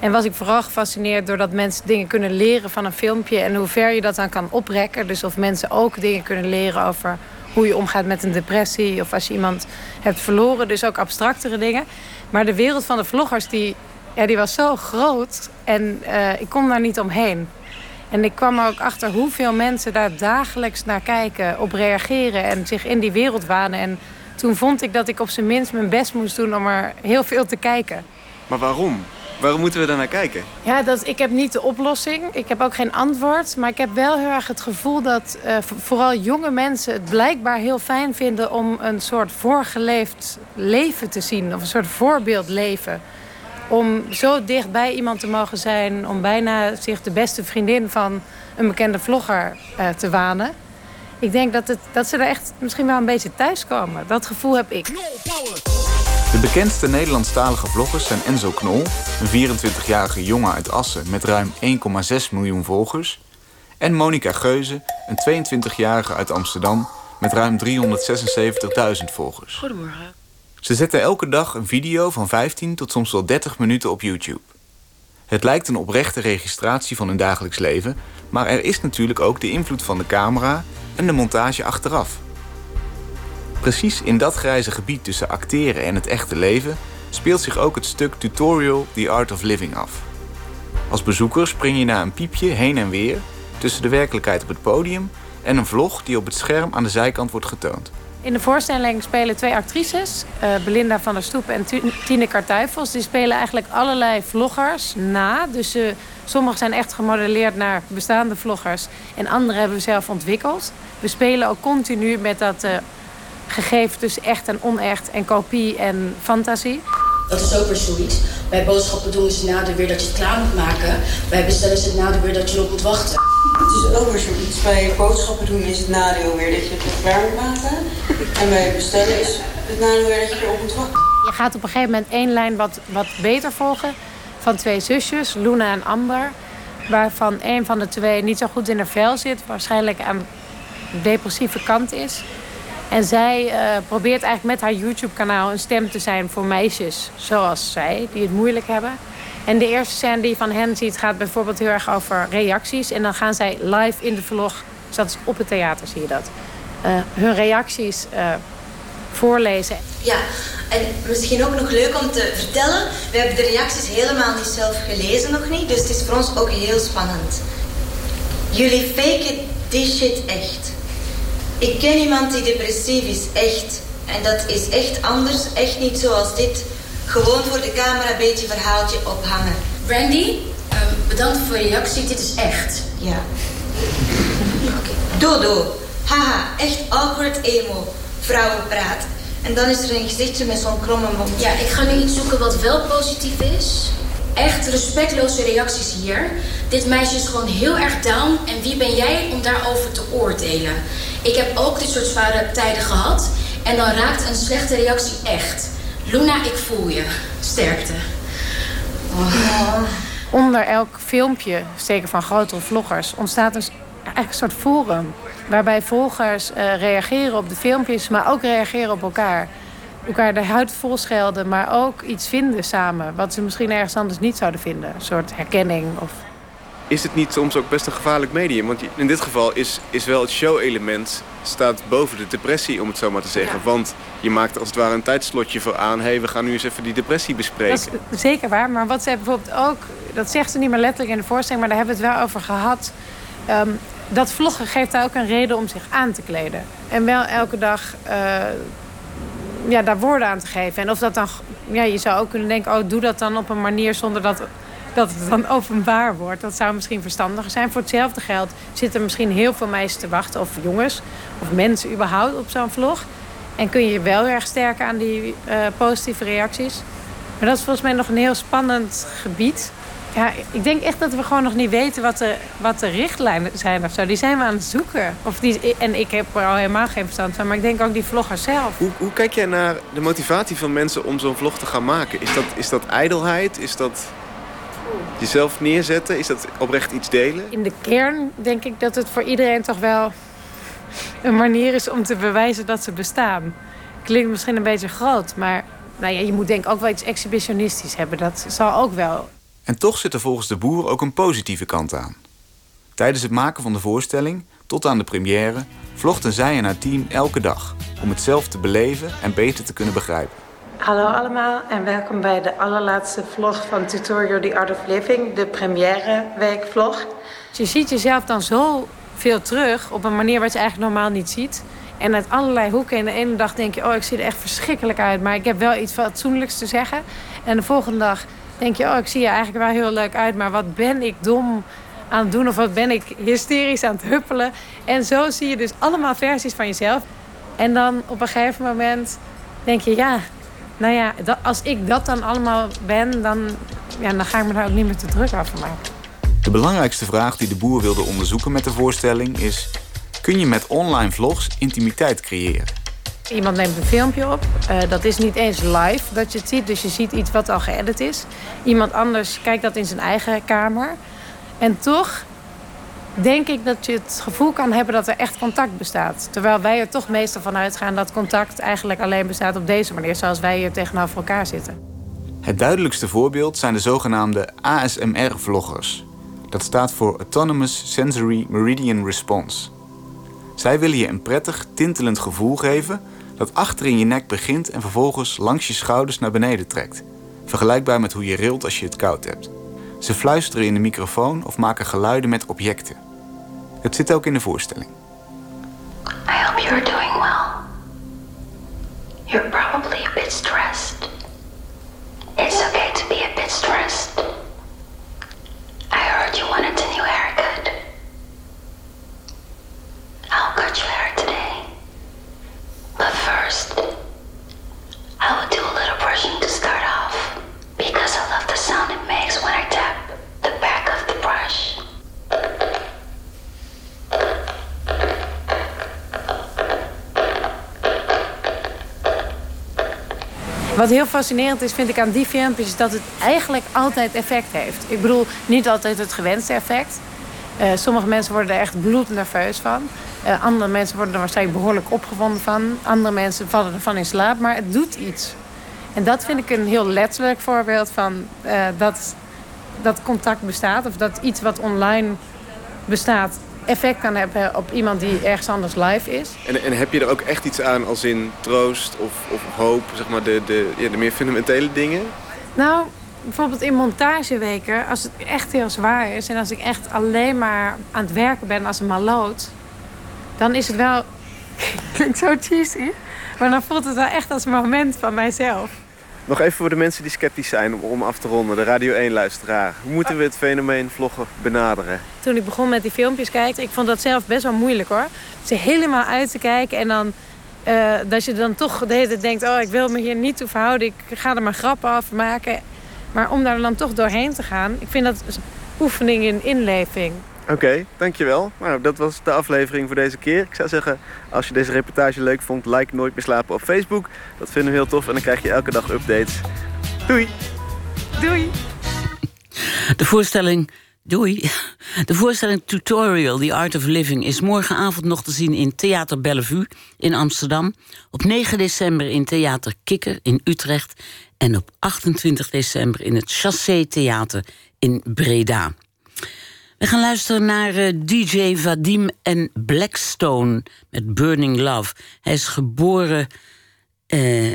En was ik vooral gefascineerd doordat mensen dingen kunnen leren van een filmpje. En hoe ver je dat dan kan oprekken. Dus of mensen ook dingen kunnen leren over hoe je omgaat met een depressie. Of als je iemand hebt verloren. Dus ook abstractere dingen. Maar de wereld van de vloggers die, ja, die was zo groot. En eh, ik kon daar niet omheen. En ik kwam er ook achter hoeveel mensen daar dagelijks naar kijken, op reageren en zich in die wereld wanen. En toen vond ik dat ik op zijn minst mijn best moest doen om er heel veel te kijken. Maar waarom? Waarom moeten we daar naar kijken? Ja, dat, ik heb niet de oplossing. Ik heb ook geen antwoord. Maar ik heb wel heel erg het gevoel dat eh, vo- vooral jonge mensen het blijkbaar heel fijn vinden om een soort voorgeleefd leven te zien. Of een soort voorbeeldleven. Om zo dicht bij iemand te mogen zijn. Om bijna zich de beste vriendin van een bekende vlogger eh, te wanen. Ik denk dat, het, dat ze er echt misschien wel een beetje thuiskomen. Dat gevoel heb ik. De bekendste Nederlandstalige vloggers zijn Enzo Knol, een 24-jarige jongen uit Assen met ruim 1,6 miljoen volgers, en Monica Geuze, een 22-jarige uit Amsterdam met ruim 376.000 volgers. Goedemorgen. Ze zetten elke dag een video van 15 tot soms wel 30 minuten op YouTube. Het lijkt een oprechte registratie van hun dagelijks leven, maar er is natuurlijk ook de invloed van de camera en de montage achteraf. Precies in dat grijze gebied tussen acteren en het echte leven speelt zich ook het stuk tutorial The Art of Living af. Als bezoeker spring je na een piepje heen en weer tussen de werkelijkheid op het podium en een vlog die op het scherm aan de zijkant wordt getoond. In de voorstelling spelen twee actrices, eh, Belinda van der Stoep en Tine Kartuifels. Die spelen eigenlijk allerlei vloggers na. Dus ze sommige zijn echt gemodelleerd naar bestaande vloggers. En andere hebben we zelf ontwikkeld. We spelen ook continu met dat eh, gegeven tussen echt en onecht en kopie en fantasie. Dat is ook weer zoiets. Bij boodschappen doen is het nadeel weer dat je het klaar moet maken. Bij bestellen is het nadeel weer dat je erop moet wachten. Het is ook weer zoiets. Bij boodschappen doen is het nadeel weer dat je het klaar moet. En bij bestellen is het nadeel weer dat je erop moet wachten. Je gaat op een gegeven moment één lijn wat, wat beter volgen. Van twee zusjes, Luna en Amber. Waarvan een van de twee niet zo goed in haar vel zit. Waarschijnlijk aan de depressieve kant is. En zij eh, probeert eigenlijk met haar YouTube-kanaal een stem te zijn voor meisjes zoals zij, die het moeilijk hebben. En de eerste scène die je van hen ziet gaat bijvoorbeeld heel erg over reacties. En dan gaan zij live in de vlog, dus dat is op het theater zie je dat, eh, hun reacties eh, voorlezen. Ja, en misschien ook nog leuk om te vertellen. We hebben de reacties helemaal niet zelf gelezen nog niet. Dus het is voor ons ook heel spannend. Jullie faken die shit echt. Ik ken iemand die depressief is, echt. En dat is echt anders, echt niet zoals dit. Gewoon voor de camera een beetje verhaaltje ophangen. Brandy, ehm, bedankt voor je reactie. Dit is echt. Ja. Dodo. Haha, echt awkward emo. Vrouwenpraat. En dan is er een gezichtje met zo'n kromme mond. Ja, ik ga nu iets zoeken wat wel positief is. Echt respectloze reacties hier. Dit meisje is gewoon heel erg down. En wie ben jij om daarover te oordelen? Ik heb ook dit soort zware tijden gehad. En dan raakt een slechte reactie echt. Luna, ik voel je. Sterkte. Oh. onder elk filmpje, zeker van grotere vloggers, ontstaat dus eigenlijk een soort forum. Waarbij volgers eh, reageren op de filmpjes, maar ook reageren op elkaar. Elkaar de huid vol schelden, maar ook iets vinden samen. Wat ze misschien ergens anders niet zouden vinden. Een soort herkenning of Is het niet soms ook best een gevaarlijk medium? Want in dit geval is, is wel het show-element staat boven de depressie, om het zo maar te zeggen. Want je maakt als het ware een tijdslotje voor aan. Hé, hey, we gaan nu eens even die depressie bespreken. Dat is zeker waar. Maar wat zij bijvoorbeeld ook... Dat zegt ze niet meer letterlijk in de voorstelling... maar daar hebben we het wel over gehad. Ehm, dat vloggen geeft daar ook een reden om zich aan te kleden. En wel elke dag eh, ja, daar woorden aan te geven. En of dat dan... Ja, je zou ook kunnen denken... oh, doe dat dan op een manier zonder dat, dat het dan openbaar wordt. Dat zou misschien verstandiger zijn. Voor hetzelfde geld zitten misschien heel veel meisjes te wachten... of jongens, of mensen überhaupt op zo'n vlog. En kun je wel erg sterken aan die eh, positieve reacties. Maar dat is volgens mij nog een heel spannend gebied. Ja, ik denk echt dat we gewoon nog niet weten wat de, wat de richtlijnen zijn of zo. Die zijn we aan het zoeken. Of die, en ik heb er al helemaal geen verstand van. Maar ik denk ook die vloggers zelf. Hoe, hoe kijk jij naar de motivatie van mensen om zo'n vlog te gaan maken? Is dat, is dat ijdelheid? Is dat jezelf neerzetten? Is dat oprecht iets delen? In de kern denk ik dat het voor iedereen toch wel een manier is om te bewijzen dat ze bestaan. Klinkt misschien een beetje groot, maar nou ja, je moet denk ik ook wel iets exhibitionistisch hebben. Dat zal ook wel. En toch zit er volgens de boer ook een positieve kant aan. Tijdens het maken van de voorstelling, tot aan de première, vlogden zij en haar team elke dag om het zelf te beleven en beter te kunnen begrijpen. Hallo allemaal en welkom bij de allerlaatste vlog van Tutorial The Art of Living, de première weekvlog. Je ziet jezelf dan zo veel terug op een manier wat je eigenlijk normaal niet ziet. En uit allerlei hoeken. En de ene dag denk je, oh, ik zie er echt verschrikkelijk uit, maar ik heb wel iets fatsoenlijks te zeggen. En de volgende dag denk je, oh, ik zie er eigenlijk wel heel leuk uit, maar wat ben ik dom aan het doen of wat ben ik hysterisch aan het huppelen. En zo zie je dus allemaal versies van jezelf. En dan op een gegeven moment denk je, ja, nou ja, dat, als ik dat dan allemaal ben, dan, ja, dan ga ik me daar ook niet meer te druk over maken. De belangrijkste vraag die de boer wilde onderzoeken met de voorstelling is: kun je met online vlogs intimiteit creëren? Iemand neemt een filmpje op. Eh, dat is niet eens live dat je het ziet. Dus je ziet iets wat al geëdit is. Iemand anders kijkt dat in zijn eigen kamer. En toch denk ik dat je het gevoel kan hebben dat er echt contact bestaat. Terwijl wij er toch meestal van uitgaan dat contact eigenlijk alleen bestaat op deze manier. Zoals wij hier tegenover elkaar zitten. Het duidelijkste voorbeeld zijn de zogenaamde ASMR-vloggers. Dat staat voor Autonomous Sensory Meridian Response. Zij willen je een prettig, tintelend gevoel geven dat achter in je nek begint en vervolgens langs je schouders naar beneden trekt. Vergelijkbaar met hoe je rilt als je het koud hebt. Ze fluisteren in de microfoon of maken geluiden met objecten. Het zit ook in de voorstelling. I hope you're doing well. You're probably a bit stressed. It's okay to be a bit stressed. I heard you wanted a new haircut. I'll cut your hair today. But first, I will do a little brushing to start off because I love the sound it makes when I tap Wat heel fascinerend is, vind ik aan die filmpjes, is dat het eigenlijk altijd effect heeft. Ik bedoel, niet altijd het gewenste effect. Eh, sommige mensen worden er echt bloednerveus van. Eh, andere mensen worden er waarschijnlijk behoorlijk opgewonden van. Andere mensen vallen ervan in slaap, maar het doet iets. En dat vind ik een heel letterlijk voorbeeld van eh, dat, dat contact bestaat. Of dat iets wat online bestaat effect kan hebben op iemand die ergens anders live is. En, en heb je er ook echt iets aan als in troost of, of hoop, zeg maar de, de, ja, de meer fundamentele dingen? Nou, bijvoorbeeld in montageweken, als het echt heel zwaar is... en als ik echt alleen maar aan het werken ben als een maloot... dan is het wel... *laughs* Klinkt zo cheesy. Maar dan voelt het wel echt als een moment van mijzelf. Nog even voor de mensen die sceptisch zijn om, af te ronden, de Radio 1-luisteraar. Hoe moeten we het fenomeen vloggen benaderen? Toen ik begon met die filmpjes kijken, ik vond dat zelf best wel moeilijk hoor. Ze helemaal uit te kijken en dan eh, dat je dan toch de hele tijd denkt... oh, ik wil me hier niet toe verhouden, ik ga er maar grappen over maken. Maar om daar dan toch doorheen te gaan, ik vind dat een oefening in inleving. Oké, dankjewel. Nou, dat was de aflevering voor deze keer. Ik zou zeggen, als je deze reportage leuk vond, like Nooit meer slapen op Facebook. Dat vinden we heel tof en dan krijg je elke dag updates. Doei! Doei! De voorstelling. Doei. De voorstelling Tutorial, The Art of Living, is morgenavond nog te zien in Theater Bellevue in Amsterdam. Op 9 december in Theater Kikker in Utrecht. En op 28 december in het Chassé Theater in Breda. We gaan luisteren naar eh, DJ Vadim en Blackstone met Burning Love. Hij is geboren eh,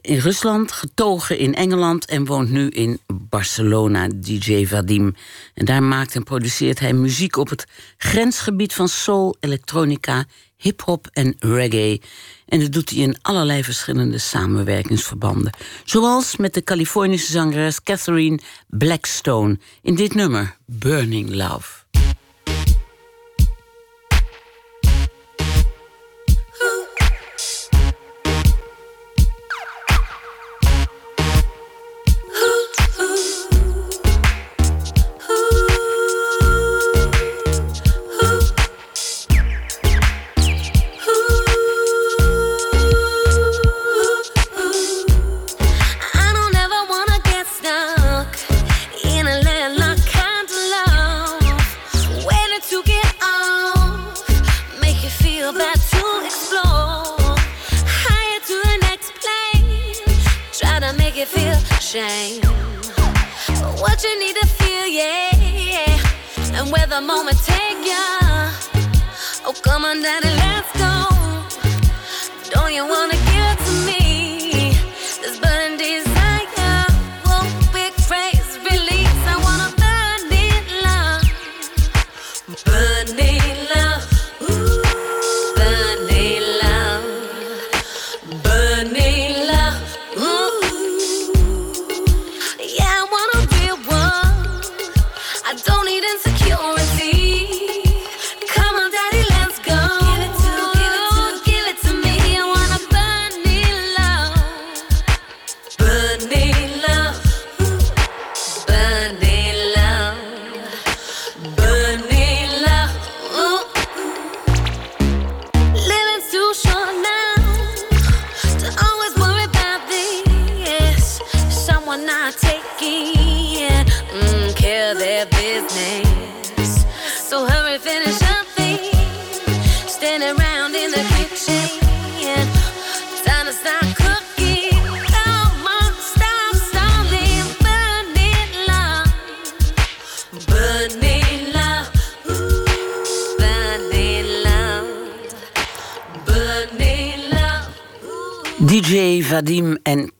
in Rusland, getogen in Engeland en woont nu in Barcelona, DJ Vadim. En daar maakt en produceert hij muziek op het grensgebied van soul, elektronica, hip-hop en reggae. En dat doet hij in allerlei verschillende samenwerkingsverbanden. Zoals met de Californische zangeres Catherine Blackstone in dit nummer, Burning Love. The moment take ya. Oh, come on, daddy, let's go.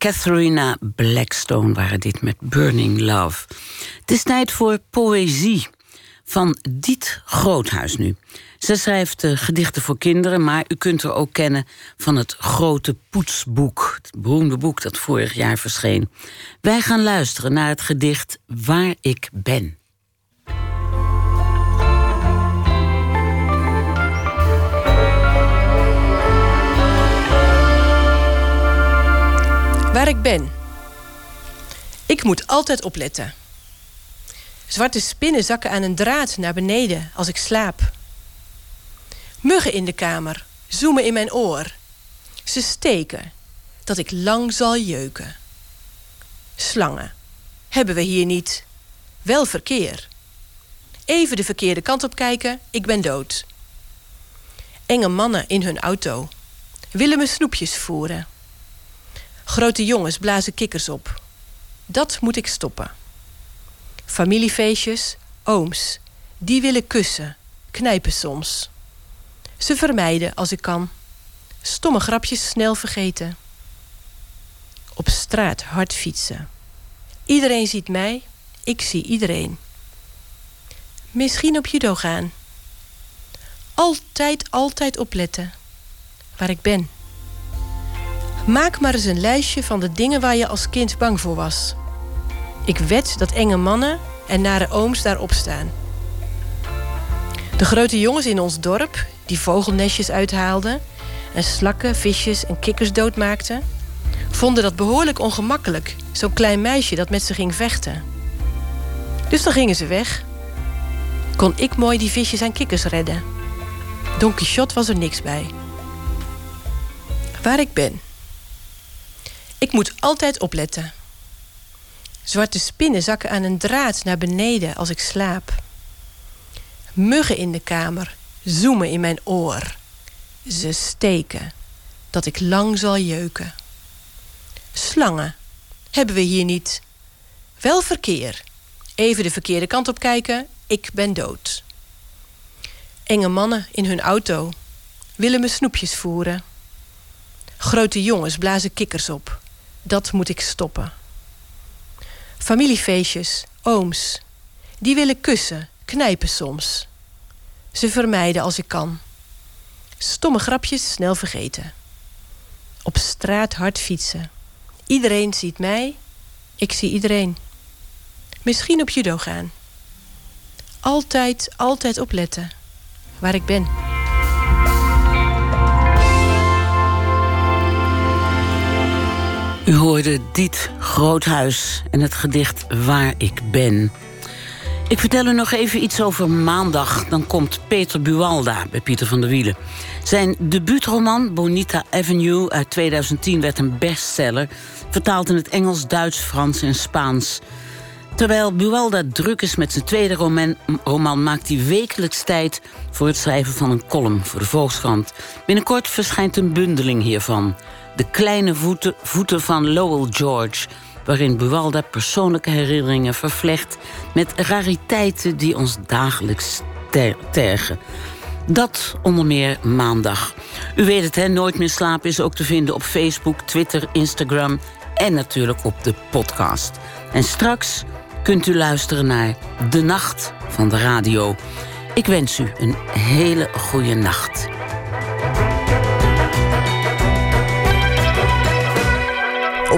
Catharina Blackstone waren dit met Burning Love. Het is tijd voor poëzie van Diet Groothuis nu. Ze schrijft eh, gedichten voor kinderen, maar u kunt haar ook kennen van het Grote Poetsboek. Het beroemde boek dat vorig jaar verscheen. Wij gaan luisteren naar het gedicht Waar ik ben. Ik ben. Ik moet altijd opletten. Zwarte spinnen zakken aan een draad naar beneden als ik slaap. Muggen in de kamer zoemen in mijn oor. Ze steken dat ik lang zal jeuken. Slangen hebben we hier niet. Wel verkeer. Even de verkeerde kant op kijken, ik ben dood. Enge mannen in hun auto willen me snoepjes voeren. Grote jongens blazen kikkers op. Dat moet ik stoppen. Familiefeestjes, ooms, die willen kussen, knijpen soms. Ze vermijden als ik kan. Stomme grapjes snel vergeten. Op straat hard fietsen. Iedereen ziet mij, ik zie iedereen. Misschien op judo gaan. Altijd, altijd opletten. Waar ik ben. Maak maar eens een lijstje van de dingen waar je als kind bang voor was. Ik wed dat enge mannen en nare ooms daarop staan. De grote jongens in ons dorp, die vogelnestjes uithaalden... en slakken, visjes en kikkers doodmaakten... vonden dat behoorlijk ongemakkelijk, zo'n klein meisje dat met ze ging vechten. Dus dan gingen ze weg. Kon ik mooi die visjes en kikkers redden. Don Quixote was er niks bij. Waar ik ben. Ik moet altijd opletten. Zwarte spinnen zakken aan een draad naar beneden als ik slaap. Muggen in de kamer zoemen in mijn oor. Ze steken, dat ik lang zal jeuken. Slangen hebben we hier niet. Wel verkeer. Even de verkeerde kant op kijken, ik ben dood. Enge mannen in hun auto willen me snoepjes voeren. Grote jongens blazen kikkers op. Dat moet ik stoppen. Familiefeestjes, ooms, die willen kussen, knijpen soms. Ze vermijden als ik kan. Stomme grapjes snel vergeten. Op straat hard fietsen. Iedereen ziet mij, ik zie iedereen. Misschien op judo gaan. Altijd, altijd opletten waar ik ben. U hoorde Diet Groothuis en het gedicht Waar ik ben. Ik vertel u nog even iets over maandag. Dan komt Peter Buwalda bij Pieter van der Wielen. Zijn debuutroman Bonita Avenue uit 2010 werd een bestseller... vertaald in het Engels, Duits, Frans en Spaans. Terwijl Buwalda druk is met zijn tweede roman, roman... maakt hij wekelijks tijd voor het schrijven van een column voor de Volkskrant. Binnenkort verschijnt een bundeling hiervan. De kleine voeten, voeten van Lowell George... waarin Buwalda persoonlijke herinneringen vervlecht... met rariteiten die ons dagelijks ter- tergen. Dat onder meer maandag. U weet het, hè? Nooit meer slapen is ook te vinden op Facebook, Twitter, Instagram... en natuurlijk op de podcast. En straks kunt u luisteren naar De Nacht van de Radio. Ik wens u een hele goede nacht.